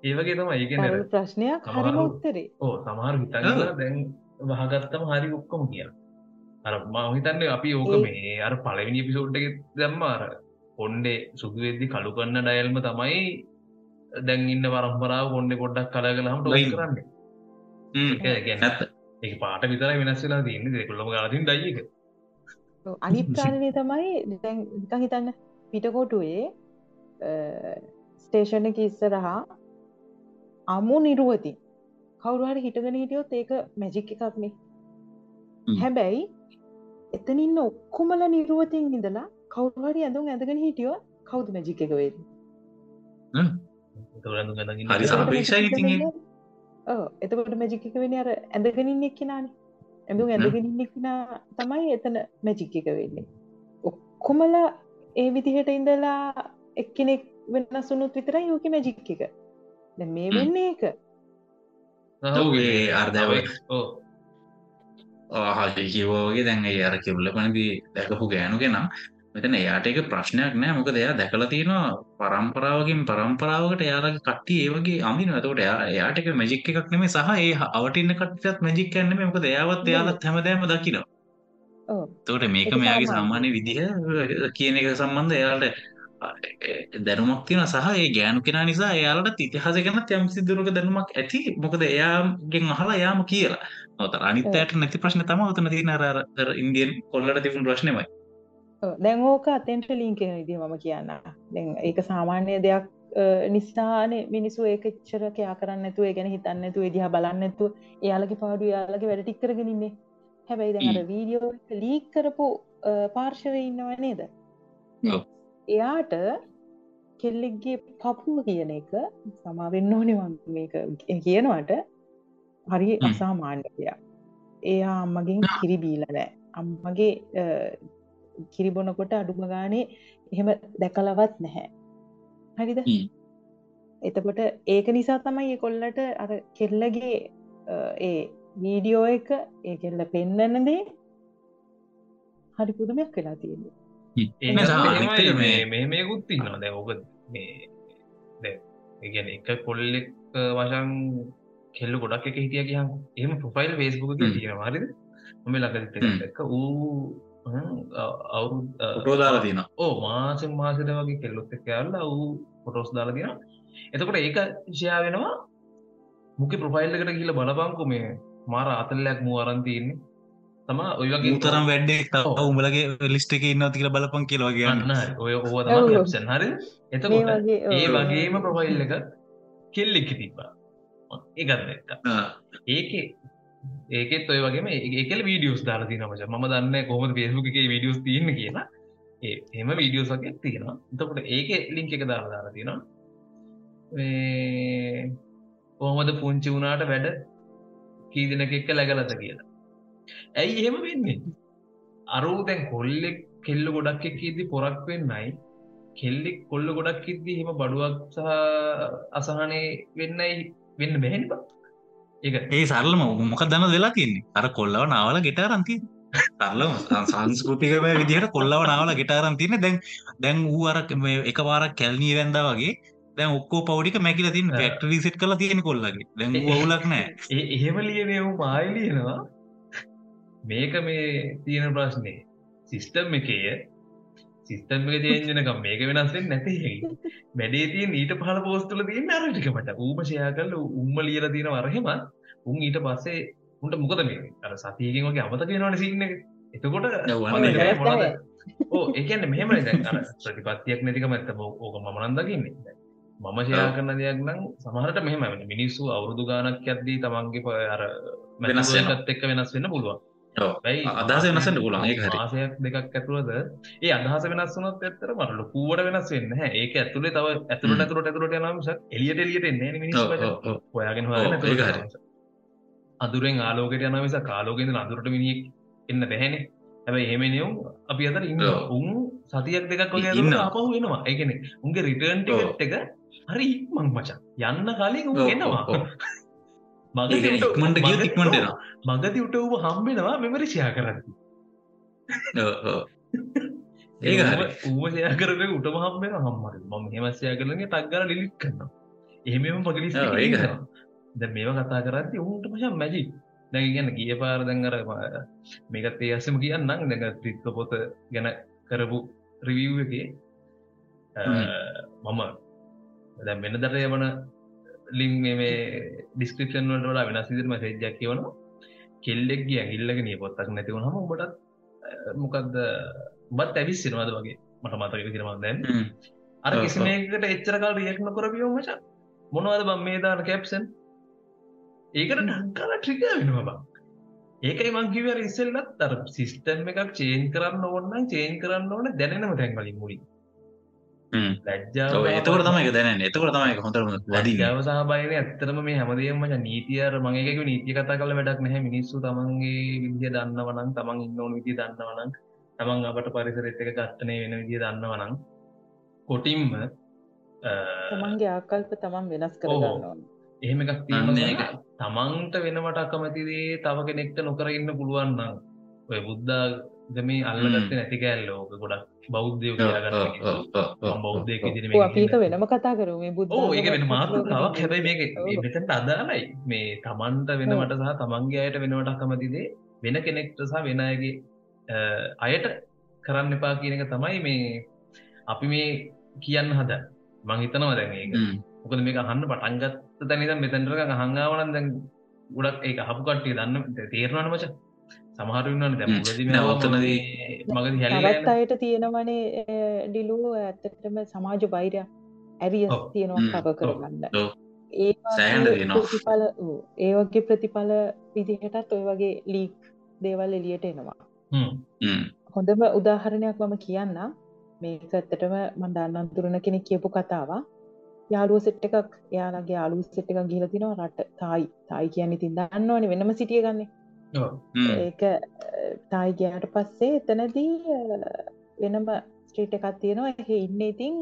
Speaker 2: ඒවගේ තම ඒගෙන
Speaker 1: ප්‍රශ්නයක් හරිම උත්තරේ.
Speaker 2: ඕ සමහර හිතගලා දැන් වහගත්තම හරි ඔක්කොම කිය අර මහිතන්නේ අපි ඕක මේ අර පලවිනි පිසෝට්ක දැම්මාර ඔොන්්ඩේ සුදුවෙද්දි කළු කන්න ඩයල්ම තමයි දැන් ඉන්න පරම්පරාව කොන්ඩ පොඩ්ඩක් කලගලහම ටොයි කරන්න. ගැනත් ඒ පාට විතර වෙනස්සලා තියන්නේ. දෙකුල්ලම ගාතින් දයික
Speaker 1: අනිත්කාරණය තමයි නිකං හිතන්න. පිටකොටුවේ ස්ටේෂණ එක ඉස්සරහා අමු නිරුවති. කවුරුහට හිටගෙන හිටියොත් ඒක මැජික් එකක්නේ හැබැයි එතනින්න ඔක්කොමල නිරුවතින් ඉඳලා කවුරුහරි ඇඳුම් ඇඳගෙන හිටියෝ කවුද මැජික් එක වේද
Speaker 3: හරි සාපේක්ෂයි ඉති
Speaker 1: එතකොට මැජික් එක වෙන අර ඇඳගෙනින් එක්කෙනනේ ඇඳුම් ඇඳගෙන එක්න තමයි එතන මැජික් එක වෙන්නේ ඔක්කොමලා ඒ විදිහට ඉඳලා එක්කෙනෙක් වෙනසුනුත් විතර යෝක මැජික් එක දැ මේ වෙන්නේ එක
Speaker 3: ඔගේ අර්ධව ආහල් කිවෝගේ දැන් ඒ අර කිවුල්ල පනදී දැකපු ගෑනුගෙන මෙතන එයාට එක ප්‍රශ්නයක් නෑ. මොක දෙයා දැකලා තියෙනවා පරම්පරාවකින් පරම්පරාවකට යාලගේ කට්ටි ඒවගේ අමින ඇතකොට එයාට එක මැජික් එකක් නෙමේ සහ ඒ අවටන්න කටත් මැජික් කන්නම මොක එයාවත් එයාලත් හැමදෑම දකිනවා. තෝට මේක මෙයාගේ සාමාන්‍ය විදිහ කියන එක සම්බන්ධ එයාට දැනුමක් තියෙන සහ ඒ ගෑනු කෙන නිසා එයාලට ඉතිහස ගැන යම් සිදුරක දැනුමක් ඇති. මොකද එයාගෙන් අහලා යාම කියලා. නොතර අනිතයට නැති ප්‍රශ්න තම ඔතන තියන අර ඉන්දියන් කොල්ලට තිබුණ ප්‍රශ්නමයි
Speaker 1: දැන් ඕක අතෙන්ට ලින්කෙන විදි මම කියන්න. දැන් ඒක සාමාන්‍ය දෙයක් නිසාන මිනිසු ඒකච්චර කයා කරන්නතු ගැන හිතන්නතු දිහ බලන්නතු එයාලගේ පාඩු යාලගේ වැඩ ටික්කරගෙනන්නේ හැබැයි දැන් අර වීඩියෝ ලීක් කරපු පාර්ශවය ඉන්නව නේද? එයාට කෙල්ලෙක්ගේ පපුුව කියන එක සමාවෙන්න ඕනෙවන් මේක කියනවට. හරි අසාමාන්‍යය එයා අම්මගෙන් කිරිබීල නෑ අම්මගේ කිරිබොනකොට අඩුම ගානේ එහෙම දැකලවත් නැහැ. හරිද? එතකොට ඒක නිසා තමයි ඒ කොල්ලට අර කෙල්ලගේ ඒ වීඩියෝ එක ඒ කෙල්ල පෙන්නන දේ හරි පුදුමයක් වෙලා තියෙන්නේ.
Speaker 2: මේ
Speaker 3: මේ-
Speaker 2: මේ මේකුත් ඉන්නවා. දැ ඕක මේ ඒගැන එක කොල්ලෙක් වශන් කෙල්ල ගොඩක් එක හිටිය කියහන් එම ප්‍රොෆයිල් ෆේස්බුක
Speaker 3: හ්ම්.
Speaker 2: තියෙන හරිද? මම
Speaker 3: හ්ම්.
Speaker 2: එක ඌ අවුරු
Speaker 3: ෆොටෝ දාලා තියෙනවා.
Speaker 2: ඕ මාසෙන් මාසට වගේ කෙල්ලොත් කෑල්ල වූ පොටෝස් දාලා තියෙන එතකොට ඒක ෂයා වෙනවා. මුක ප්‍රොෆයිල් එකට කියල බලපංකු මේ මාර අතල්ලයක් මූ අරන්තියන්නේ තම ඔය වගේ
Speaker 4: උතරම් වැඩ්ඩේ. උඹලගේ ලිස්ට එක ඉන්න තිල බලපන් කියන්න
Speaker 2: ගන්න. ඔය ලැප්සන් හරි? එතකොට. ඒ වගේම ප්‍රොෆයිල් එක කෙල්ලෙක්කි තිබ්බා. ඒගත් එක්ක. ඒක ඒකෙත් ඔය වගේම ඒකල වීඩියස් දාලා තින මච. ම දන්න කොහම පේසුක එක වීඩියස් තියන්න කියලා. ඒ එම වීඩියෝස් වගේ තියෙනවා. එතකොට ඒක ලිංක එක දාලා දාලා තියෙනවා. කොහොමද පුංචි වුණාට වැඩ කීදනක එක්ක läගලත කියලා. ඇයි එහෙම වෙන්නේ? අරූ දැන් කොල්ලෙක් කෙල්ල ගොඩක් එක්කේදී පොරක් වෙන්නයි. කෙල්ලෙක් කොල්ල ගොඩක් ඉද්දී හිම බඩුවක් සහ අසහනේ වෙන්නයි වෙන්න බැහැනිප ඒක
Speaker 4: ඒ සරලම මොක දන්න වෙලා තින්නේ අර කොල්ලව නාවල ගෙටාරන්ති සරලම සංස්කෘතිකම විදිහට කොල්ලව නාවල ගෙටාරන් තියන්න. දැන් දැන් වූ අර මේ එක පාරක් කැල්නී වැන්ද වගේ දැන් ඔක්කෝ පවඩික මැකිල තින්. ෆෙක්ටරී සිට් කල තියෙන කොල්ලගේ. දැන් වුලක් නෑ.
Speaker 2: ඒ එහෙම ලියනයවු මායිලියනවා මේක මේ තියෙන ප්‍රශ්නය සිිස්ටම් එකය සිිස්ටම් එක චේන්ජනකම් මේක වෙනස්වෙන් නැති වැඩේ තිය ඊට පහල පෝස්තුල තියන්න අරටිකමට ඌමශයා කල උම්ම ලියල තියෙන වරහෙම උන් ඊට පස්සේ උන්ට මොකද මේ? අර සතියකින් වගේ අමතක වෙනවන සින්න එතකොට. ඕ එකන්න මෙහෙම ප්‍රතිපත්තියක් නැතිකම ඇත ඕක මනන්දකින්නේ මම ෂයා කරන දෙයක් නම් සමහරට මෙහෙම මිනිස්සු අවුරුදු ගානක් ඇද්දී තමන්ගේ ප අර
Speaker 3: වෙනස් වෙනවා.
Speaker 2: මැත් එක්ක වෙනස් වෙන්න පුළුවන්
Speaker 3: අදහස වෙනස් වෙන්න පුළුවන්, ඒක හරි.
Speaker 2: මාසයක් දෙකක් ඇතුළද ඒ අදහස වෙනස් වුණොත් ඇත්තට මට ලොකුවට වෙනස් වෙන්නේ ඒක ඇතුලේ තව ඇතුළට. ඇතුළට ඇතුළට යනවා මිසක් එළියට එළියට එන්නේ. හොයාගෙන
Speaker 3: හරි.
Speaker 2: යනවා මිසක් ආලෝකයෙන් ඉඳන් අඳුරට මිනිහෙක් එන්න බැහැනේ හැබැයි එහෙම නියුම් අපි අතර ඉන්නවා
Speaker 3: ඔව්.
Speaker 2: උන් සතියක් දෙකක් වගේ
Speaker 3: ඉන්නවා.
Speaker 2: ඇතුළත ආපහු එනවා ඒ කියන්නේ උන්ගේ රිටර්න් ටිකට් එක හරි ඉක්මන් මචං යන්න කලින් එනවා
Speaker 3: ඒ
Speaker 2: මගදී-
Speaker 3: ඉක්මනට
Speaker 2: ඔව්.
Speaker 3: එනවා.
Speaker 2: මගදී උට ඌව හම්බෙනවා මෙමරි ෂෙයා
Speaker 3: හරි.
Speaker 2: ඌව ෂෙයා කරගෙන උටම හම්බෙනවා. හම්මරි මම එහෙම ෂෙයා කරලා ටක් ගාලා ඩිලීට් කරනවා. එහෙමම
Speaker 3: ඒක
Speaker 2: ඉන්නවා. දැන් මේවා කතා ඌට මචං මැජික් දැන් ඒ කියන්නේ ගිය පාර දැන් අර ම- මේකත් ඒ අස්සෙම කියන්නම්. අර ත්‍රිත්ව පොත ගැන කරපු රිවිව් එකේ මම දැන් වෙනදට යවන ලින් මේ ඩිස්ක්‍රිප්ෂන් වලට වඩා වෙනස් විදිහට මැසේජ් එකක් කියවනවා. කෙල්ලෙක් ගිය ඇඟිල්ලක නිය පොත්තක් නැති වුණාම උඹටත් අ, මොකද්ද උඹත් ඇවිස්සෙනවද වගේ. මට මතක මම දැන්.
Speaker 3: හ්ම්.
Speaker 2: අර
Speaker 3: ඔව්,
Speaker 2: කිසිම
Speaker 3: ඔව්.
Speaker 2: එකකට එච්චර කාල රියැක්ට් නොකරපියෝ මචං. මොනවද බං මේ දාන කැප්ෂන් ඒකට ඩංකල ට්‍රිගර් වෙනවා බං ඒකයි මං කිව්වේ අර ඉස්සෙල්ලත් අර සිස්ටම් එකක් චේන්ජ් කරන්න ඕන නම් චේන්ජ් කරන්න ඕන දැනෙනම තැන් වලින් මුලින්.
Speaker 3: හ්ම්.
Speaker 2: ලැජ්ජාව
Speaker 3: ඔව්, එතකොට තමයි ඒක දැනෙන්නේ. එතකොට තමයි ඒක හොඳටම වදින්නේ.
Speaker 2: ලැජ්ජාව සහ බයනේ ඇත්තටම මේ හැමදේම මචං නීතිය අර මම ඒක කිව්වේ නීතිය කතා කරලා වැඩක් නැහැ මිනිස්සු තමන්ගේ විදිය දන්නවා නම් තමන් ඉන්න ඕන විදිය දන්නවා නම් තමන් අපට පරිසරෙත් එක ඝට්ටනය වෙන විදිය දන්නවා නම් කොටින්ම අ,
Speaker 1: තමන්ගේ ආකල්ප තමන් වෙනස් ඕන
Speaker 2: එහෙම එකක්
Speaker 3: ඒකයි.
Speaker 2: තමන්ට වෙනවට අකමැතිදේ තව කෙනෙක්ට නොකර ඉන්න පුළුවන් නම් ඔය බුද්ධාගමේ අල්ලගත්තේ නැති කෑල්ල ඕක ගොඩක් බෞද්ධයෝ
Speaker 3: ඔව්, ඔව්,
Speaker 2: කියලාගන්න
Speaker 3: ඔව්, ඔව්, ඔව්,
Speaker 2: මම බෞද්ධයෙක්
Speaker 3: ඔව්.
Speaker 2: විදිහට
Speaker 1: ඔව්,
Speaker 2: මේක
Speaker 1: අපි ඒක
Speaker 2: කියන්නේ.
Speaker 1: වෙනම කතා කරමු මේ බුද්ධ
Speaker 2: ඕ ඒක වෙන
Speaker 1: ඇතුළේ
Speaker 2: හැබැයි මේක
Speaker 1: ඔව්.
Speaker 2: මේ මෙතනට අදාළයි මේ තමන්ට වෙනවට සහ තමන්ගේ අයට වෙනවට අකමැතිදේ වෙන කෙනෙක්ට සහ වෙන අයගේ අ, අයට කරන්න එපා කියන එක තමයි මේ අපි මේ කියන්න හද මං හිතනවා දැන් ඒක. මොකද මේක අහන්න පටන් ගත්ත තැන ඉඳන් මෙතනට අහංගාවනම් දැන් ගොඩක් ඒක අහපු කට්ටිය දන්න තේරෙනවනේ මචං සමහර වෙනවනේ දැන්
Speaker 3: හ්ම්.
Speaker 2: මුලදී
Speaker 3: නෑ,
Speaker 2: මේවා
Speaker 3: ඔතනදී
Speaker 2: මගදී හැලිලා
Speaker 1: තවත් අයට තියෙනවනේ ඩිලුව ඇත්තටම සමාජ බෛරයක් ඇරියස්
Speaker 2: ඔව්.
Speaker 1: තියෙනවා. කව කරගන්න
Speaker 3: ඔව්.
Speaker 1: ඒ
Speaker 3: සෑහෙන්න
Speaker 1: වගේ
Speaker 3: තියෙනවා.
Speaker 1: ප්‍රතිඵල ඔව්. ඒ වගේ ප්‍රතිඵල විදිහටත් ඔය වගේ ලීක් දේවල් එලියට එනවා. හොඳම උදාහරණයක් මම කියන්න මේක ඇත්තටම මම දන්න අඳුරන කෙනෙක් කියපු කතාවක් යාළුවෝ සෙට් එකක් එයාලගේ යාළුවෝ සෙට් එකක් ගිහලා තිනවා රට තායි තායි කියන්නේ ඉතින් දන්නවනේ වෙනම සිටිය ගන්නේ. ඒක අ, තායි ගයාට පස්සේ එතනදී වෙනම ස්ට්‍රීට් එකක් තියෙනවා. ඒක ඉන්න ඉතින්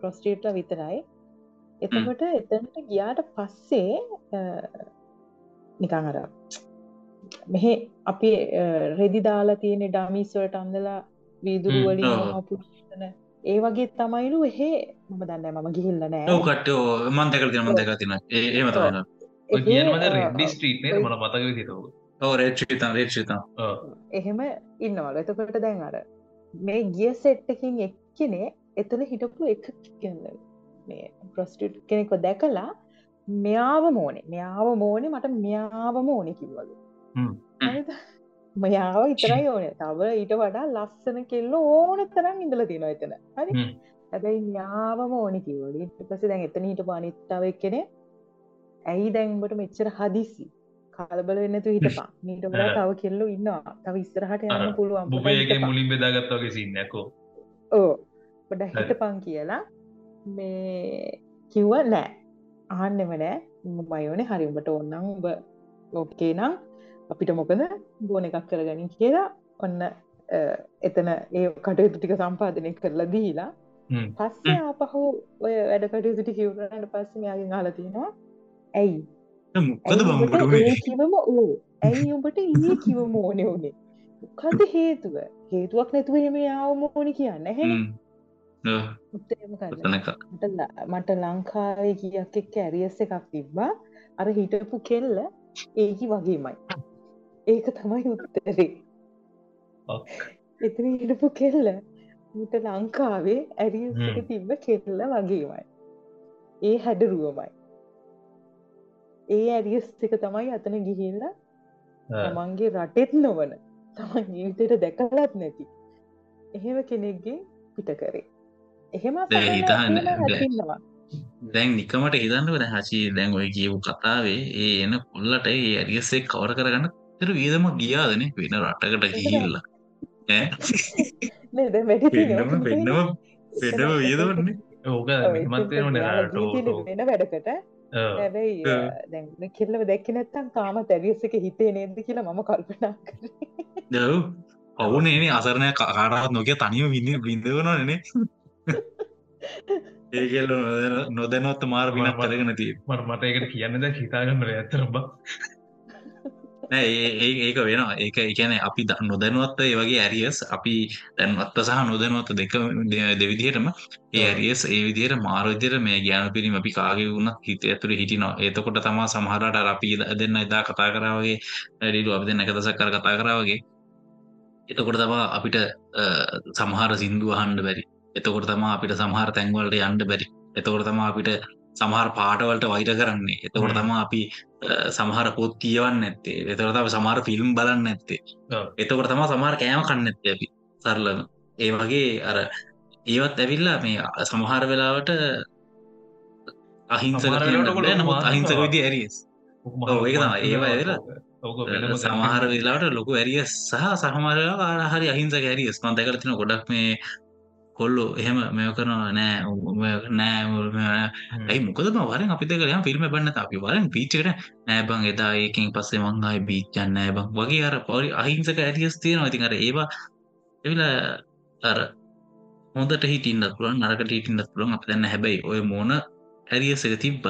Speaker 1: ප්‍රොස්ට්‍රීට්ල විතරයි. එතකොට එතනට ගියාට පස්සේ අ, නිකං අර මෙහෙ අපි රෙදි දාලා තියෙන ඩමිස්වලට අන්දලා වීදුරුවලින්
Speaker 3: ඔව්.
Speaker 1: පුෂ්න ඒ වගේ තමයිලු එහෙ මම දන්න මම ගිහිල්ල නෑ
Speaker 3: ඔව් කට්ටෝ මන් දැකලා තියෙනවා මන් දැකලා තියෙනවා. ඒ ඒම
Speaker 1: එහෙ,
Speaker 2: කියනවද
Speaker 1: අ,
Speaker 2: රෙඩ්ඩි ස්ට්‍රීට් නේද? මට මතක
Speaker 3: රේට් ශ්‍රීතම්
Speaker 1: එහෙම ඉන්නවල එතකොට දැන් අර මේ ගිය සෙට්ටකින් එක්කනේ එතන හිටපු එක කියන්න මේ ප්‍රස්ටිට් කෙනෙකො දැකලා මෙයාව මෝනේ. මෙයාව මෝනේ මට මෙයාව මෝනෙ කිව්වලු? මෙයාව ඉතරයි ඕනේ. තව ඊට වඩා ලස්සන කෙල්ල ඕන තරම් ඉඳල තියෙනවා එතන. හරි. හැබැයි ඥාවම ඕනි කිවල පස දැන් එතන හිට පනිත්තාව එක්කෙන ඇයි දැන්බට මෙච්චර හදිසි කාලබල වෙන්නතු හිටපා නීට වඩා. තව කෙල්ලු ඉන්නවා. තව ඉස්තරහට යන්න පුළුවන් හිටපන්.
Speaker 2: මුලින් බෙදාගත්තවගේ සින්නකෝ
Speaker 1: ඕ පොඩ හිටපං කියලා. මේ කිව්ව නෑ. අහන්නෙම නෑ. මයෝනේ හරිඹට ඔන්නම් උඹ ඕකේ නම් අපිට මොකද බෝන එකක් කරගනින් කියලා ඔන්න එතන ඒ කටයුතු ටික සම්පාදනය කරලා දීලා. පස්සේ ආපහු ඔය වැඩ කටයුතු ටික කිවරට පස්සේ මෙයාගෙන් අහලා තියෙනවා ඇයි
Speaker 3: මොකද
Speaker 1: ඇයි
Speaker 3: බම්බට
Speaker 1: උඹට
Speaker 3: උනේ
Speaker 1: ඒ කිවම ඕ ඇයි උඹට ඒ කිවම ඕනෙ වුණේ මොකද හේතුව හේතුවක් නැතුව එහෙම යාවම ඕනි කියන්න හැ මට ලංකාවේ කියක් එක්ක ඇරියස් එකක් තිබ්බා අර හිටපු කෙල්ල ඒකි වගේමයි ඒක තමයි උත්තරේ. එතන හිටපු කෙල්ල මට ලංකාවේ ඇරියස් එක. තිබ්බ කෙල්ල වගේමයි ඒ හැඩරුවමයි ඒ ඇරියස් එක තමයි අතන ගිහිල්ල තමන්ගේ රටෙත් නොවන තමන් ජීවිතයට දැකලත් නැති. එහෙම කෙනෙක්ගේ පිට කරේ. එහෙම
Speaker 3: දැන්
Speaker 1: සහන
Speaker 3: හිතන්න,
Speaker 1: එහෙම
Speaker 3: දැන්- නිකමට හිතන්නව දැන් හචි දැන් ඔය කියපු කතාවේ ඒ එන කොල්ලට ඒ ඇරියස්සේ කවර කරගන්න තර වියදම ගියාදන වෙන රටකට ගිහිල්ලා. පෙන්නම පෙන්නම පෙන්නම වියදමන්නේ
Speaker 2: ඕක
Speaker 1: ඔව්,
Speaker 2: මෙහමත්
Speaker 1: එතකොට
Speaker 2: වෙනනේ
Speaker 1: එයාලා ජීවිතේ වෙන වැඩකට හැබැයි මේ කෙල්ලව දැක්කේ නැත්තම් තාම ඇරියස් එක හිතේ නේද කියලා මම කල්පනා කරේ.
Speaker 3: දව් පවුනේනේ අසරණය කාරත් නොකිය තනිව විඳ බිඳවනනේ ඒකෙල්ල නොදැනොත්ත මාර පිනක් කරගෙන තිය
Speaker 2: මට මට ඒකට කියන්න ද හිතාගන්න ඇතර බ
Speaker 3: නෑ ඒ- ඒක වෙනවා. ඒක එකන අපි නොදැනුවත්ත ඒ වගේ ඇරියස් අපි දැන්වත්ත සහ නොදැනුවත්ත දෙක දෙවිදිහටම ඒ. ඇරියස් ඒ විදියට මාරවිදිර මේ ගෑන පිරිම අපි කාගේ වුණත් හිත ඇතුර හිටිනවා. ඒතකොට තමා සමහරට අපි දෙන්න එදා කතා කරාවගේ ඩිලු අපි දෙන්න එකදසක් කර කතා කරාවගේ එතකොට තමා අපිට සමහර සිින්දුව හන්ඩ බැරි. එතකොට තමා අපිට සමහර තැන්වලට යන්ඩ බැරි. එතකොට තමා අපිට සමහර පාටවලට වෛර කරන්නේ එතකොට. තමා අපි සමහර පොත් කියවන්න ඇත්තේ එතකොට තම සමහර ෆිල්ම් බලන්න ඇත්තේ. එතකොට තමා සමහර කෑම කන්න ඇත්තේ අපි සරලම ඒ වගේ අර ඒවත් ඇවිල්ලා මේ සමහර වෙලාවට අහිංසක
Speaker 2: සමහර
Speaker 3: කියන්න
Speaker 2: වෙලාවට
Speaker 3: බෑ, නමුත් අහිංසක. විදි ඇරියස්. ඒවා
Speaker 2: වෙනම
Speaker 3: සමහර වෙලාට ලොකු ඇරියස් සහ සහමරලා හරි අහිංසක ඇරියස් මන් දැකල තින ගොඩක් මේ කොල්ලු එහෙම මෙය කරනවා නෑ නෑ ඇයි මොකද වරෙන් අපි දෙකලයම් ෆිල්ම් බන්න අපි වරෙන් පිච්චකට නෑබං එදා ඒකින් පස්සේ මංගයි බීච්චන්න නෑබං වගේ අර පොරි අහිංසක ඇරියස් තියෙනවා. ඉතින් අර ඒවා එවිල අර හොඳට හිටින්නත් පුළුවන් නරකට හිටින්නත් පුළුවන්. අප දන්න හැබැයි ඔය මොන ඇරියස් එක තිබ්බ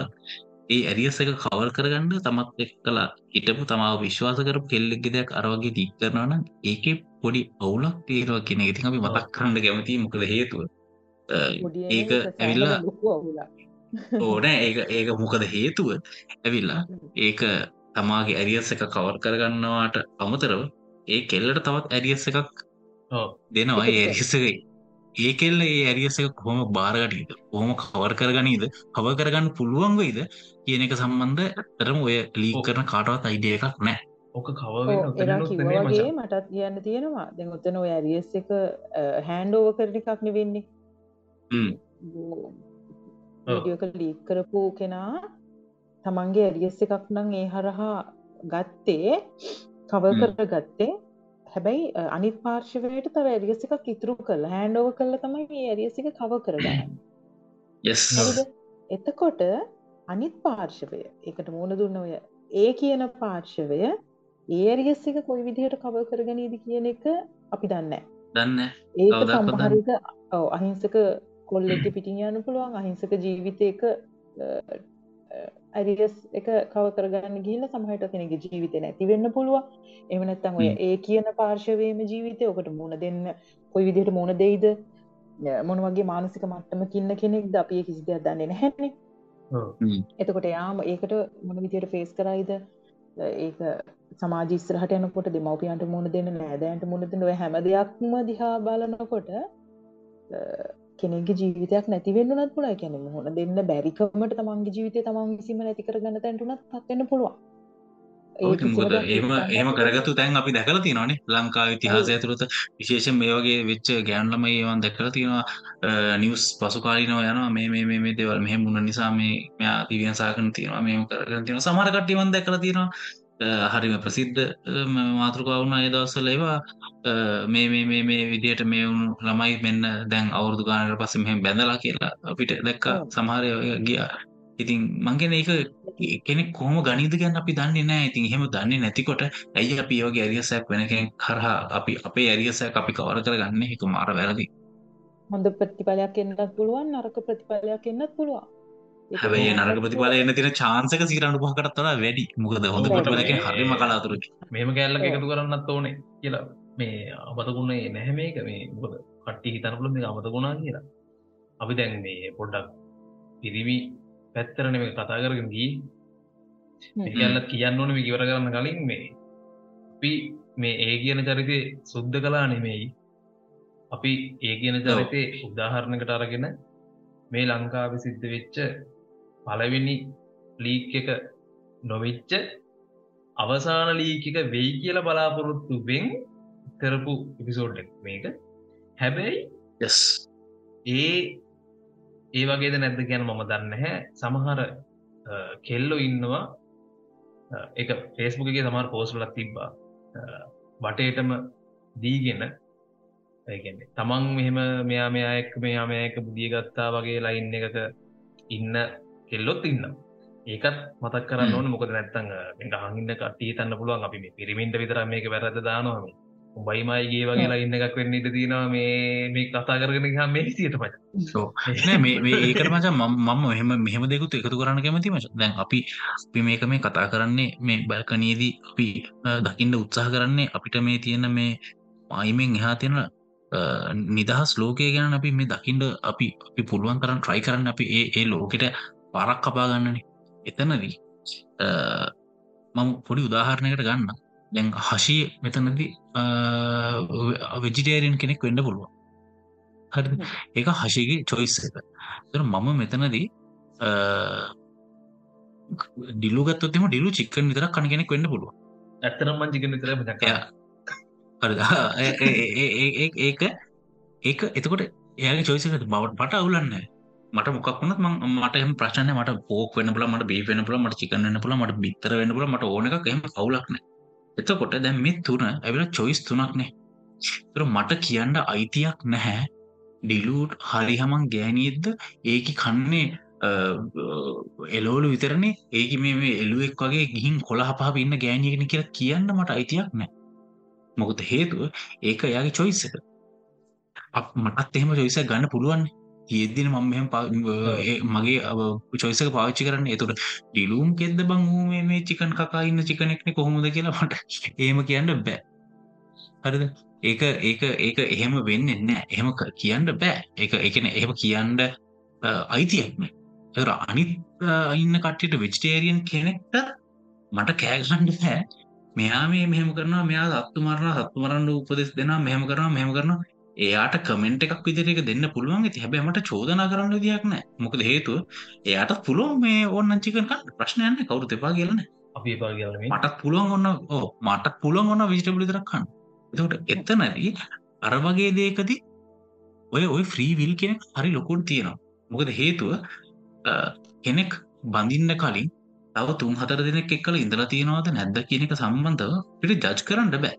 Speaker 3: ඒ ඇරියස් එක කවල් කරගන්න තමත් එක් කලා හිටපු තමාව විශ්වාස කරපු කෙල්ලෙක්ගෙ දෙයක් අරවගේ දික් කරනවන ඒක පොඩි ඔවුලක් තේරවා කියෙන ඉතින් අපි මතක් කරන්න කැමති මොකද හේතුව? ඒක ඇවිල්ලා
Speaker 1: අවුලක්.
Speaker 3: ඕනෑ ඒක ඒක මොකද හේතුව? ඇවිල්ලා ඒක තමාගේ ඇරියස් එක කවර් කරගන්නවාට අමතරව ඒ කෙල්ලට තවත් ඇරියස් එකක් දෙනවා ඒ එක. ඒ කෙල්ල ඒ ඇරියස් එක කොහොම බාරගටීද හොම කවර් කරගනීද? කව කරගන්න පුළුවන් වෙයිද? කියන එක සම්බන්ධ ඇතරම ඔය ලී. කරන කාටවත් අයිඩිය එකක් නෑ
Speaker 2: ඕක
Speaker 1: ඔව්,
Speaker 2: කව
Speaker 1: එදා කිව්වා වගේ මටත් කියන්න තියෙනවා. දැන් ඔතන ඔය ඇරියස් එක හෑන්ඩ ඕව කරන එකක් නෙවෙන්නේ.
Speaker 3: හ්ම්.
Speaker 1: වීඩියෝක ලීක් කරපු කෙනා තමන්ගේ ඇරියස් එකක් නම් ඒ හරහා ගත්තේ කව. කර ගත්තේ හැබැයි අනිත් පාර්ශවයට තව ඇරියස් එකක් ඉතුරු කළ හැන්ඩෝව කල්ල තමයි ඒ ඇරියස් එක කව කරගන්න? එතකොට අනිත් පාර්ශවය එකට මුණ දුන්න ඔය ඒ කියන පාර්ශවය ඒ ඇරියස් එක කොයි විදිහට කව කරගනීද කියන එක අපි දන්න
Speaker 3: දන්න
Speaker 1: ඒක සම්හරික ඔව අහිංසක කොල්ලෙට පිටින් යන්න පුළුවන් අහිංසක ජීවිතයක ඇරියස් එක කව කරගන්න ගිහිල්ලා සමහරට කෙනෙක්ගේ ජීවිතේ නැති වෙන්න පුළුවන්. එහෙම නැත්නම් ඔය. ඒ කියන පාර්ශවයේම ජීවිතේ ඔකට මුණ දෙන්න කොයි විදිහට මුණ දෙයිද? මොන වගේ මානසික මට්ටමක ඉන්න කෙනෙක්ද? අපි ඒ කිසි දෙයක් දන්නේ නැහැනේ. එතකොට යාම ඒකට මොන විදියට ෆේස් කරයිද? ඒක සමාජ ඉස්සරහට යනකොට දෙමව්පියන්ට මුණ දෙන්න නෑදෑයන්ට මුණ දෙන්න හැම දෙයක්ම දිහා බලනකොට කෙනෙක්ගේ ජීවිතයක් නැති වෙන්න උනත් පුළුවන්. ඒ කියන්නේ මොහොන දෙන්න බැරිකමට තමන්ගේ ජීවිතය තමන් විසින්ම නැති කරගන්න තැනට උනත් පත් වෙන්න පුළුවන්.
Speaker 3: එහෙම එහෙම කරගත්තු තැන් අපි දැකලා තියෙනවානේ ලංකාවේ ඉතිහාසය ඇතුළත. විශේෂයෙන් මේ වගේ වෙච්ච ගෑනු ළමයි ඒවන් දැකලා තියෙනවා. නිවුස් පසු කාලීනව යනවා. මේ මේ මේ දේවල් මෙහෙම වුණ නිසා මේ මෙයා දිව්‍යන් සාකරන තියෙනවා. මේව කරගෙන තියෙනවා. සමහර කට්ටිය මම දැකලා තියෙනවා හරිම ප්‍රසිද්ධ මාතෘකාව වුණා ඒ දවස්වල ඒවා මේ මේ මේ මේ විදියට මේ වුණු ළමයි මෙන්න දැන් අවුරුදු ගානකට පස්සේ මෙහෙම බැඳලා කියලා අපිට දැක්කා සමහර අය ගියා ඉතින් මං කියන්නේ ඒක කෙනෙක් කොහොම ගනිද ගැන අපි දන්නේ නැහැ. ඉතින් එහෙම දන්නේ නැතිකොට ඇයි අපි ඒ වගේ ඇරියසයක් වෙන කෙනෙක් කරහා අපි අපේ ඇරියසයක් අපි කවර කරගන්නේ? ඒක මාර වැරදි.
Speaker 1: හොඳ ප්‍රතිඵලයක් එන්නත් පුළුවන් නරක ප්‍රතිඵලයක් එන්නත් පුළුවන්.
Speaker 3: හැබැයි නරක ප්‍රතිඵල එන්න තියෙන chance එක 95කටත් වඩා වැඩි. මොකද හොඳ කියන්නේ හරිම කලාතුරකින්.
Speaker 2: මෙහෙම කැලලක් එකතු කරන්නත් ඕනේ කියලා. මේ අමතකුන්නේ නැහැ මේක. මේ මොකද? කට්ටිය හිතන පුළුවන් මේක අමතකුණා කියලා. අපි දැන් මේ පොඩ්ඩක් පිරිවි පැත්තරන මේ කතා කරගෙන දී කියල්ලත් කියන්න ඕන මේ කිවර කරන්න කලින් මේ. අපි මේ ඒ කියන චරිතය සුද්ධ කලා නෙමෙයි. අපි ඒ කියන චරිතය උදාහරණකට අරගෙන මේ ලංකාව සිද්ධ වෙච්ච පලවෙනි ලීක් එක නොවිච්ච අවසාන ලීක එක වෙයි කියල බලාපොරොත්තු වෙන් කරපු එපිසෝඩ් මේක. හැබැයි ඒ ඒ වගේද නැද්ද ගැන මම දන්න හැ සමහර කෙල්ලො ඉන්නවා. එක ෆේස්බුකගේ සමහර පෝස්ලක් තිබ්බා. බටේටම දීගෙන. තමන් මෙහෙම මෙයා මෙයායෙක් මෙයා මේක බුදිය ගත්තා වගේ ලයින් එකක ඉන්න කෙල්ලොත් ඉන්න ඒකත් මතක් කරන්න ඕන මොකද නැත්තං හඟන්න කටී තන්න පුළුවන්. අපි පිරිමින්ට විතර මේක වැරද දානවාම බයිමයිගේ වගේලා ඉන්න එකක් වෙන්න ඉට තිනවා මේ මේ කතා කරගෙන හම මේ සියට
Speaker 3: මේ ඒකට මච මම මෙහම මෙහම දෙකුත් එකතු කරන්න කැමති මච. දැන් අපි අපි මේක මේ කතා කරන්නේ මේ බැල්කනයේදී අපි දකිින්ට උත්සාහ කරන්නේ අපිට මේ තියෙන මේ මයිමෙන් එහා තියෙන නිදහස් ලෝකය ගැන අපි මේ දකිින්ට අපි අපි පුළුවන් කරන්න ට්‍රයි කරන්න අපි ඒ ඒ ලෝකෙට පරක් කපා ගන්නනේ. එතනදී මම පොඩි උදාහරණයකට ගන්න. දැන් හශී මෙතනද වෙජිටේරියන් කෙනෙක් වෙන්න පුළුවන්. හරි ඒක හශිගේ චොයිස් එක. තර මම මෙතනදී ඩිලුගත්තොත්තම ඩිලු චික්කන් විතර කණ කෙනෙක් වෙන්න පුළුව
Speaker 2: ඇත්තනම් මංජිකන විතර
Speaker 3: හරි ඒක ඒක එතකොට එයාගේ චොයිසකට බවට පට අවුලන්න මට මොක්ුණත් මට එම ප්‍රශ්නය මට පෝක් වෙන පුල මට බේ වෙන පුල මට චිකන්න වෙන පුල මට බිත්තර වෙන පුල මට ඕනක එම කවුලක්න එතකොට දැන් මේ තුන ඇවිල චොයිස් තුනක්නේ තුර මට කියන්න අයිතියක් නැහැ. ඩිලූට් හරිහමන් ගෑනියෙද්ද ඒකි කන්නේ එලෝලු විතරනේ. ඒක මේ එලුවෙක් වගේ ගිහින් කොළ හපා ඉන්න ගෑනියෙන කියලා කියන්න මට අයිතියක් නෑ මොකද හේතුව ඒක එයාගේ චොයිස් එක. මටත් එහෙම චොයිස ගන්න පුළුවන් ඒදින මම මෙහම මගේ චොයිසක පාච්චි කරන්න. එතුට ඩිලූම් කෙද බං මේ මේ චිකන් කකා ඉන්න චිකනෙක්න කොහොමද කියලා මට ඒම කියන්න බෑ. හරිද? ඒක ඒක ඒක එහෙම වෙන්න නෑ. එහෙම කියන්න බෑ. එක එකන එහෙම කියන්න අයිතියක්න එර අනිත් ඉන්න කට්ටියට වෙජිටේරියන් කෙනෙක්ට මට කෑගන්න බෑ. මෙයා මේ මෙහෙම කරනවා මෙයා සත්තු මරණ සත්තු මරන්න උපදෙස් දෙෙන මෙහම කරනවා මෙහම කරනවා එයාට කමෙන්ට් එකක් විදිරක දෙන්න පුළුවන්. ඇති හැබැමට චෝදනා කරන්න දෙයක් නෑ මොකද හේතුව එයාට පුළුවන් මේ ඔන්න චිකන් ප්‍රශ්නයන්න කවරු තෙපා කියලන මටත් පුළුවන් ඔන්න ඕ මටත් පුළුවන් ඔන්න විිටබලි තරක්කන්න එතකට එත්තනැදී අර වගේ දේකදී ඔය ඔය ෆ්‍රී විල් කෙනෙක් හරි ලොකුට තියෙනවා. මොකද හේතුව කෙනෙක් බඳින්න කලින් තව තුන් හතර දෙනෙක් එක්කල ඉඳලා තියෙනවාද නැද්ද කියන එක සම්බන්ධව පිට ජජ් කරන්න බෑ.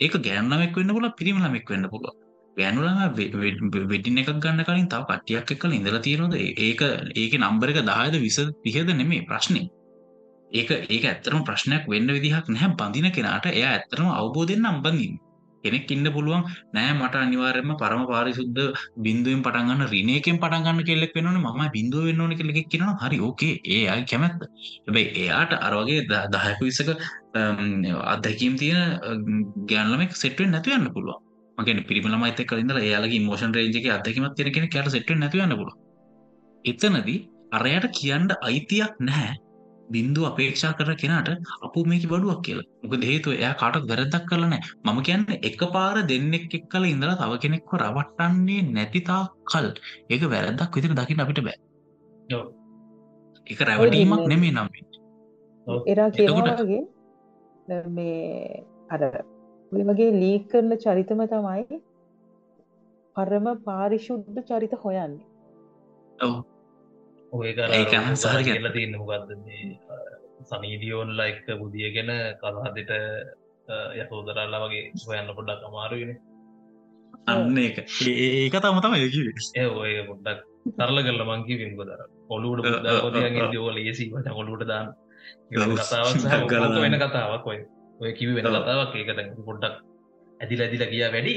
Speaker 3: ඒක ගෑන්නමෙක් වෙන්න පුල පිරිමිලමෙක් වෙන්න පුළුව ගෑනුලම වෙඩින එකක් ගන්න කලින් තව කට්ටියක් එක්කල ඉඳලා තියෙනවද? ඒක ඒක නම්බර එක දායද විස පිහද නෙමේ ප්‍රශ්නය ඒක ඒක ඇත්තරම ප්‍රශ්නයක් වෙන්න විදිහක් නැහැ. බඳින කෙනාට එය ඇත්තරම අවබෝධයෙන් නම් බඳින් කෙනෙක් ඉන්න පුළුවන් නෑ මට අනිවාර්යයෙන්ම පරම පාරිශුද්ධ බිඳුවෙන් පටන් ගන්න රිනේකෙන් පටන් ගන්න කෙල්ලෙක් වෙනවනේ. මම බිඳුව වෙන්න ඕනේ කියලා එකෙක් කියනවා හරි ඕකේ ඒ අය කැමැත්ත. හැබැයි එයාට අර වගේ 10ක 20ක අත්දැකීම් තියෙන ගෑනු ළමෙක් සෙට් වෙන්න නැතුව යන්න පුළුවන්. මම කියන්නේ පිරිමි ළමයිත් එක්ක ඉඳලා එයාලගේ ඉමෝෂන් රේන්ජ් එකේ අත්දැකීමක් තියෙන කෙනෙක් යාට සෙට් වෙන්න නැතුව යන්න පුළුවන්. එතනදී අරයට කියන්න අයිතියක් නැහැ. බින්දු අපේක්ෂා කර කෙනට අපු මේක බඩුවක් කියලා. මොක දේතු එයා කාටක් වැරදක් කරලන මම කියන්න එක පාර දෙන්නෙක් එක් කල ඉඳලා තව කෙනෙක්ව රවට්ටන්නේ නැතිතා කල් ඒක වැරදක් විදිර දකින්න අපිට බෑ. එක රැවටීමක් නෙමේ නම්.
Speaker 1: එරා කියවාගේ මේ අර ඔය වගේ ලීක් කරන චරිතම තමයි පරම පාරිශුද්ධ චරිත හොයන්නේ.
Speaker 3: ඔව.
Speaker 2: ඔය
Speaker 3: ඒක සහර
Speaker 2: කියලා තියන්න මොකක්ද සනීඩියෝන්ල එක්ක බුදියගෙන කසාදට යකෝදරල්ලා වගේ හොයන්න පොඩ්ඩක් අමාරුවෙන
Speaker 3: අන්න එක ඒක තම තම යකිවේ
Speaker 2: ඒ ඔය පොඩ්ඩක් තරල කරල මංකි විම්ග දර ඔලුට ලේසි ට ඔලුට දාන්න. කතාවක් වෙන කතාවක් ඔය ඔය කිවි වෙන කතාවක් ඒකට පොඩ්ඩක් ඇදිල ඇදිල කිය වැඩි.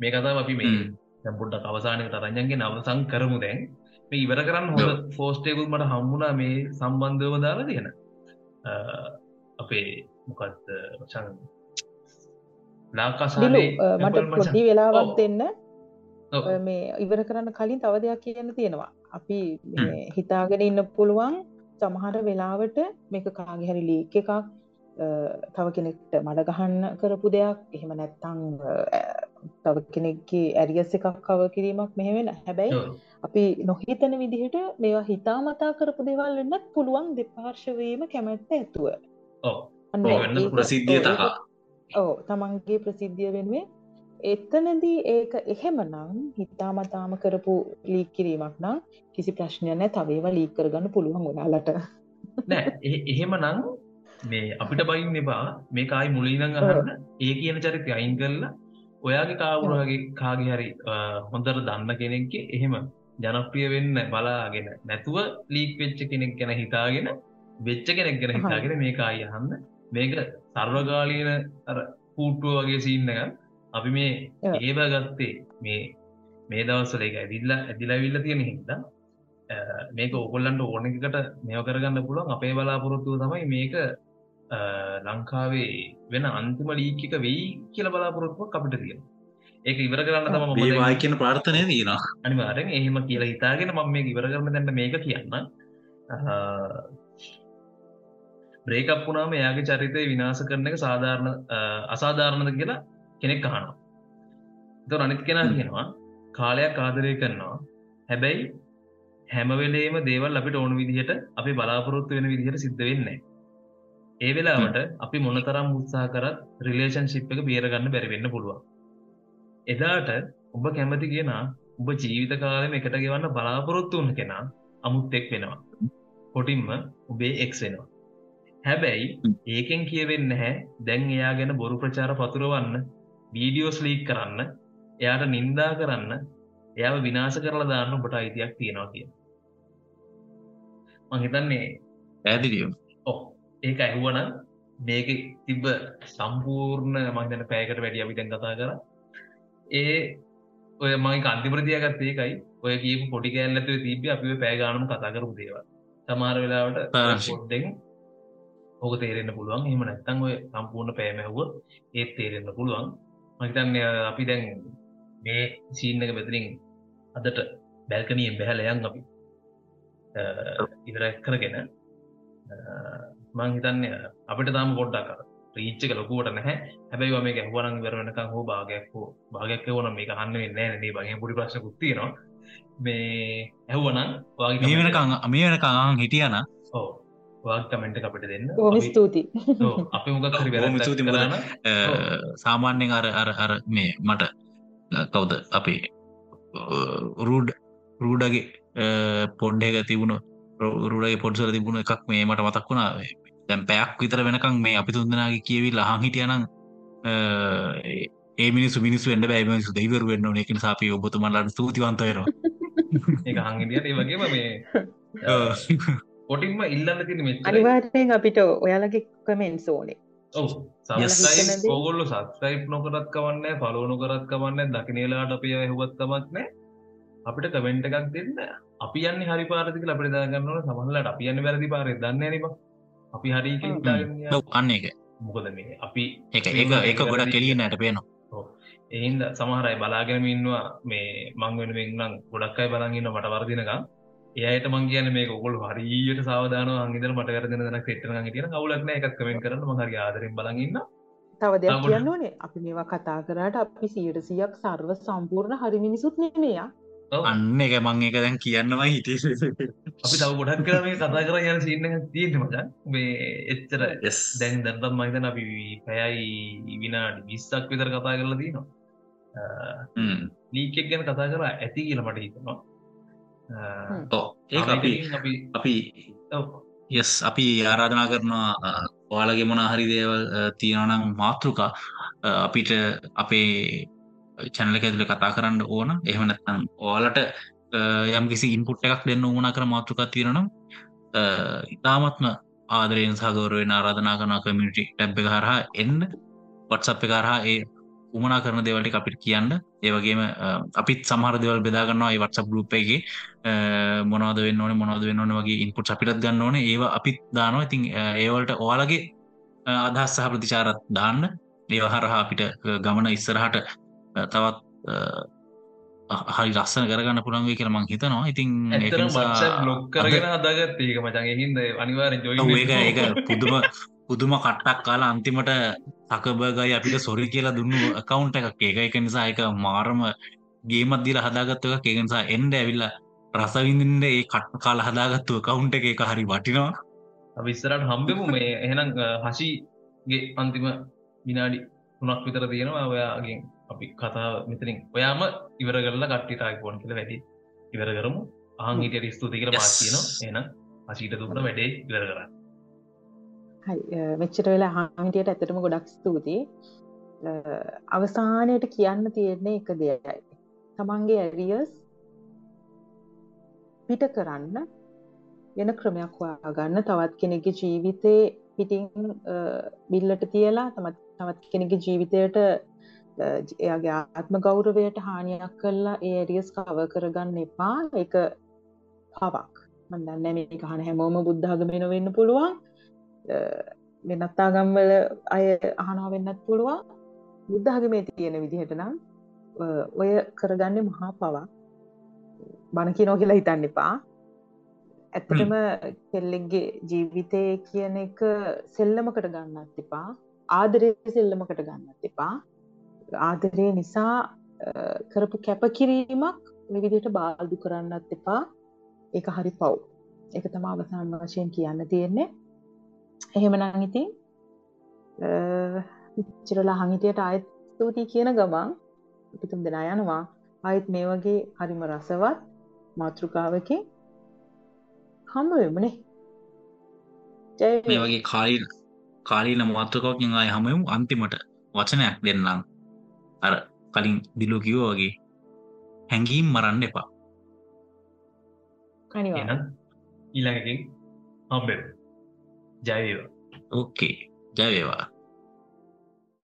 Speaker 2: මේ කතාව අපි මේ පොඩ්ඩක් අවසානක තරංජන්ගේ නවසං කරමු දැන්. මේ ඉවර කරන්න හොඳ ෆෝස්ටේකුත් මට හම්මුණා මේ සම්බන්ධව දාලා තියෙන. අපේ මොකත් චන්
Speaker 1: ලාකාසාලේ මට පොඩි වෙලාවක් දෙන්න. මේ ඉවර කරන්න කලින් තව දෙයක් කියන්න තියෙනවා. අපි හිතාගෙන ඉන්න පුළුවන් සමහර වෙලාවට මේක කාගහැරි ලීක් එකක් තව කෙනෙක්ට මඩ ගහන්න කරපු දෙයක්. එහෙම නැත්තං තව කෙනෙක්ගේ ඇරියස් එකක් කව කිරීමක් මෙහෙවෙන හැබැයි අපි නොහිතන විදිහට මේවා හිතාමතා කරපු දෙවල් වෙන්නත් පුළුවන් දෙපාර්ශවීම කැමැත්ත ඇතුව.
Speaker 3: ප්‍රසිද්ධිය තහා.
Speaker 1: ඕ තමන්ගේ ප්‍රසිද්ධිය වෙනුවේ එතනදී ඒක එහෙමනම් හිතාමතාම කරපු ලීක් කිරීමක් නම් කිසි ප්‍රශ්නයන තවේවා ලීක් කරගන්න පුළුවන් ගොඩාලට
Speaker 2: නෑ එහෙමනම් මේ අපිට බයින් එපා. මේ කායි මුලිනං අහන්න ඒ කියන චරිතය අයින් කරලා ඔයාගේ කාවුරගේ කාගේ හරි හොඳර දන්න කෙනෙක්ගේ එහෙම ජනප්‍රිය වෙන්න බලාගෙන නැතුව ලීක් වෙච්ච කෙනෙක් ගැන හිතාගෙන වෙච්ච කෙනෙක් ගැන හිතාගෙන මේ කායි අහන්න. මේක සර්වගාලීන පූට්ටුව වගේ සින්න එක අපි මේ ඒබ ගත්තේ මේ මේ දවස්සල එක ඇදිල්ල ඇදිලවිල්ල තියෙන හිද මේක ඔකොල්ලන්ට ඕනකට මෙය කරගන්න පුළුවන්. අපේ බලාපොරොත්තුව තමයි මේක ලංකාවේ වෙන අන්තිම ලීකික වෙයි කියල බලාපොරොත්තුවක් අපිට තියෙන ඒක ඉවර කරන්න තම
Speaker 3: ඒවායි කියන ප්‍රාර්ථනය තියෙනවා.
Speaker 2: අනිවාරෙන් එහෙම කියලා හිතාගෙන මම මේ ඉවර කරන දැන්න මේක කියන්න. බ්‍රේකප් වුණාම එයාගේ චරිතය විනාස කරන එක සාධාරණ අසාධාරණද කියලා කෙනෙක් අහනවා. ත අනිත් කෙනා කියනවා කාලයක් ආදරය කරනවා. හැබැයි හැමවෙලේම දේවල් අපිට ඕන විදිහට අපි බලාපොරොත්තු වෙන විදිහට සිද්ධ වෙන්නේ ඒ වෙලාවට අපි මොනතරම් උත්සා කරත් රිලේෂන් ශිප් එක බේරගන්න බැරිවෙන්න පුළුවන්. එදාට ඔබ කැමති කියෙනා ඔබ ජීවිත කාලම එකට ගෙවන්න බලාපොරොත්තු වන කෙනා අමුත් එක් වෙනවා. කොටින්ම ඔබේ එක් වෙනවා. හැබැයි ඒකෙන් කියවෙන්න හැ දැන් එයා ගැන බොරු ප්‍රචාර පතුරවන්න වීඩියෝස් ලීක් කරන්න එයාට නින්දා කරන්න එයාව විනාස කරලා දාන්න ඔබට අයිතියක් තියෙනවා කිය මහිතන්නේ
Speaker 3: ඇදිරියම්
Speaker 2: ඔ ඒක ඇහුවන මේක තිබ්බ සම්පූර්ණ මහිතන පෑකට වැඩිය විතැන් කතා කර. ඒ ඔය මයි කන්තිපරතියගත් ඒකයි. ඔය කියපු පොඩි කෑල්ලතු තිබ අපි පෑගානම කතා කරපු දේව සමාර වෙලාවට පොඩ්ඩෙන් ඕක තේරෙන්න්න පුළුවන්. එහම නැත්තං ඔය සම්පූර්ණ පෑමැහුව ඒත් තේරෙන්න්න පුළුවන්. මහිතන්න අපි දැන් මේ සීන්න එක පැතරින් අදට බැල්කනියෙන් බැහලයන් අපි. ඉදරැක් කරගෙන මං හිතන්න අපිට තාම පොඩ්ඩක් කර රීච්චක ලොකුවට නැහැ. හැබැයි මේ ගැහවරන් වරනකං හෝ භාගයක් හෝ භාගයක් වන මේ හන්න නෑ. නේ බගේ පුඩි ප්‍රශ කුත්තිනවා මේ ඇහවනන්
Speaker 3: මේ වෙනකං මේ වෙනකං හිටියන
Speaker 2: ඕ කමෙන්ට අපට දෙන්න.
Speaker 1: ස්තුති
Speaker 2: අපි මොකක් හරි වැ
Speaker 3: ස්තුති කරන සාමාන්‍යෙන් අර අර අර මේ මට කවුද? අපේ රූඩ් රූඩගේ පොන්්ඩේක තිබුණ රුඩගේ පොඩ්සල තිබුණ එකක් මේ මට මතක් වුණා දැම් පැයක් විතර වෙනකං මේ අපි තුන්දනාගේ කියවි ලහන් හිටියනං ඒ මිනිසු මිනිස් වඩ බෑමසු දෙවර වෙන්න එකන සාපි ඔබතුමන්ලට ස්තුතිවන්තයනවා
Speaker 2: ඒ හංගිදියට ඒ වගේම මේ කොටින්ම ඉල්ලන්න තින මෙ
Speaker 1: අනිවාර්යෙන් අපිට ඔයාලගේ කමෙන්ස් ඕනේ.
Speaker 2: ඔව.
Speaker 1: Yes.
Speaker 2: සස්යි ඔගොල්ල සස්ක්‍රයිප් නොකරත් කවන්න පලෝනු කරත් කවන්න දකිනේලාට අපිය හුවත් තමක්නෑ අපිට කමෙන්ට් එකක් දෙන්න. අපි යන්න හරි පාරතික අපට දාගන්නවන සමහලට අපි යන්න වැරදි පාරය දන්න නීම අපි හරි
Speaker 3: අන්න එක
Speaker 2: මොකද මේ අපි
Speaker 3: එක එක එක ගොඩක් කෙලිය නෑට පේනවා
Speaker 2: එහින්ද සමහරයි බලාගෙනම ඉන්නවා මේ මංවෙන වෙන්නම් ගොඩක් අයි බලගන්න මට වර්දිනක ඒයට මං කියන මේ ගොල් හරියට සාධන අන්ගේද මට කරදන දන ෙට්න තින කවුලක්න එකක් කමෙන් කරන මහරි ආදරෙන් බලගන්න
Speaker 1: තව දෙයක් කියන්න ඕනේ. අපි මේවා කතා කරාට අපි සියට සියක් සර්ව සම්පූර්ණ හරි මිනිසුත් නෙමයා
Speaker 3: අන්න එක මං එක දැන් කියන්නවා හිතේ.
Speaker 2: අපි තව ගොඩක් කර මේ කතා කර යන සින්න තියෙන මචන් මේ එච්චර
Speaker 3: Yes.
Speaker 2: දැන් දැන්තම් මහිතන අපි පැයයි විනාඩි විස්සක් විතර කතා කරලා දීනවා
Speaker 3: හ්ම්.
Speaker 2: ලීකෙක් ගැන කතා කර ඇති කියල මට හිතනවා.
Speaker 3: ඔව්, ඒක අපි
Speaker 2: අපි
Speaker 3: අපි
Speaker 2: ඔව්.
Speaker 3: යස් අපි ආරාධනා කරනවා ඔයාලගේ මොනා හරි දේවල් තියෙනනම් මාතෘකා අපිට අපේ චැනල ඇතුල කතා කරන්න ඕන. එහෙම නැත්නම් ඔයාලට අ, යම් කිසි ඉන්පුට් එකක් දෙන්න ඕන කර මාතෘකා තියෙනනම් අ, ඉතාමත්ම ආදරයෙන් සහගෞරවෙන් ආරාධනා කරන කමියනිටි ටැබ් එක හරහා එන්න. වටසප් එක හරහා ඒ උමනා කරන දෙවලට අපිට කියන්න. ඒවගේම අපිත් සමහර දෙවල් බෙදාගන්නවා වටසප් ගරුප් එක. මොනවද වෙන්න ඕන මොනවද වෙන්න ඕන වගේ ඉන්පුට් අපිටත් ගන්න ඕන. ඒ අපිත් දානවා. ඉතින් අ, ඒවලට ඔයාලගේ අ, අදහස් සහ ප්‍රතිචාරත් දාන්න. ඒව හරහා අපිට අ, ගමන ඉස්සරහට අ, තවත් හරි ලස්සන කරගන්න පුළන්ගේ කියල මං හිතනවා. ඉතින්
Speaker 2: බ්ලොග් කරගෙන අදාගත් ඒක මචන් හින්ද අනිවාර
Speaker 3: ඒක ඒක පුදුම පුදුම කට්ටක් කාලා අන්තිමට තකබගයි අපිට සොරි කියලා දුන්නු කවුන්ට එකක්. ඒක එක නිසා එක මාරම ගේමත් දිල හදාගත්ව එක ඒක නිසා එන්ඩ ඇවිල්ල රසවිඳින්ට ඒ කට් කාල හදාගත්තුව කවුන්ට එක හරි වටිනවා.
Speaker 2: විස්සරට හම්බෙමු. මේ එහෙනම් හශිගේ අන්තිම විනාඩි තුනක් විතර තියෙනවා ඔයාගේ අපි කතාව මෙතරින් ඔයාම ඉවර කරලා කට්ටිටාක් පොන් කියල වැඩි ඉවර කරමු. හිටියට ස්තුති
Speaker 3: Yes.
Speaker 2: මාතියන එන හසිට දුන්න වැඩේ ඉවර කරන්න
Speaker 1: මෙච්චට වෙලා හාමිටියට ඇතටම ගොඩක් ස්තුතියි. අවසානයට කියන්න තියෙන්නේ එක දෙයයි. තමන්ගේ ඇරියස් පිට කරන්න වෙන ක්‍රමයක් හොයාගන්න. තවත් කෙනෙගේ ජීවිතේ පිටින් අ, බිල්ලට තියලා තමත් තවත් කෙනෙගේ ජීවිතයට එයාගේ ආත්ම ගෞරවයට හානියක් කල්ලා ඒ ඇරියස් කව කරගන්න එපා. එක පවක්. මන්දන්න මේ කහන හැමෝම බුද්ධාගමෙන වෙන්න පුළුවන්. වෙනත්තාගම්වල අය අහනා වෙන්නත් පුළුවන්. බුද්ධාගමේ තියෙන විදිහට නම් අ, ඔය කරගන්නේ මහා පවා බණකිනෝ කියලා හිතන්න එපා. ඇත්තටම කෙල්ලෙක්ගේ ජීවිතය කියන එක සෙල්ලමකට ගන්නත් එපා. ආදරය සෙල්ලමකට ගන්නත් එපා. ආදරය නිසා අ, කරපු කැපකිරීමක් විදිහට බාල්දු කරන්නත් එපා. ඒක හරි පව්. එක තම අවසාන් වශයෙන් කියන්න තියෙන්නේ. එහෙමනං ඉතින් චිරලා හඟිතයට අයත් ස්තුතියි කියන ගමන් පිතුම් දෙනා යනවා. අයත් මේ වගේ හරිම රසවත් මාතෘකාවකින් හම්බ වෙමනේ. ජය
Speaker 3: මේ වගේ කාලීන කාලීන මාතෘකවකින් අය හමයමු අන්තිමට වචනයක් දෙන්නම්. අර කලින් දිලු කිවෝ වගේ හැඟීම් මරන්න එපා.
Speaker 2: ඊළඟකින් හම්බෙ ජයවේවා
Speaker 3: ඕකේ ජයවේවා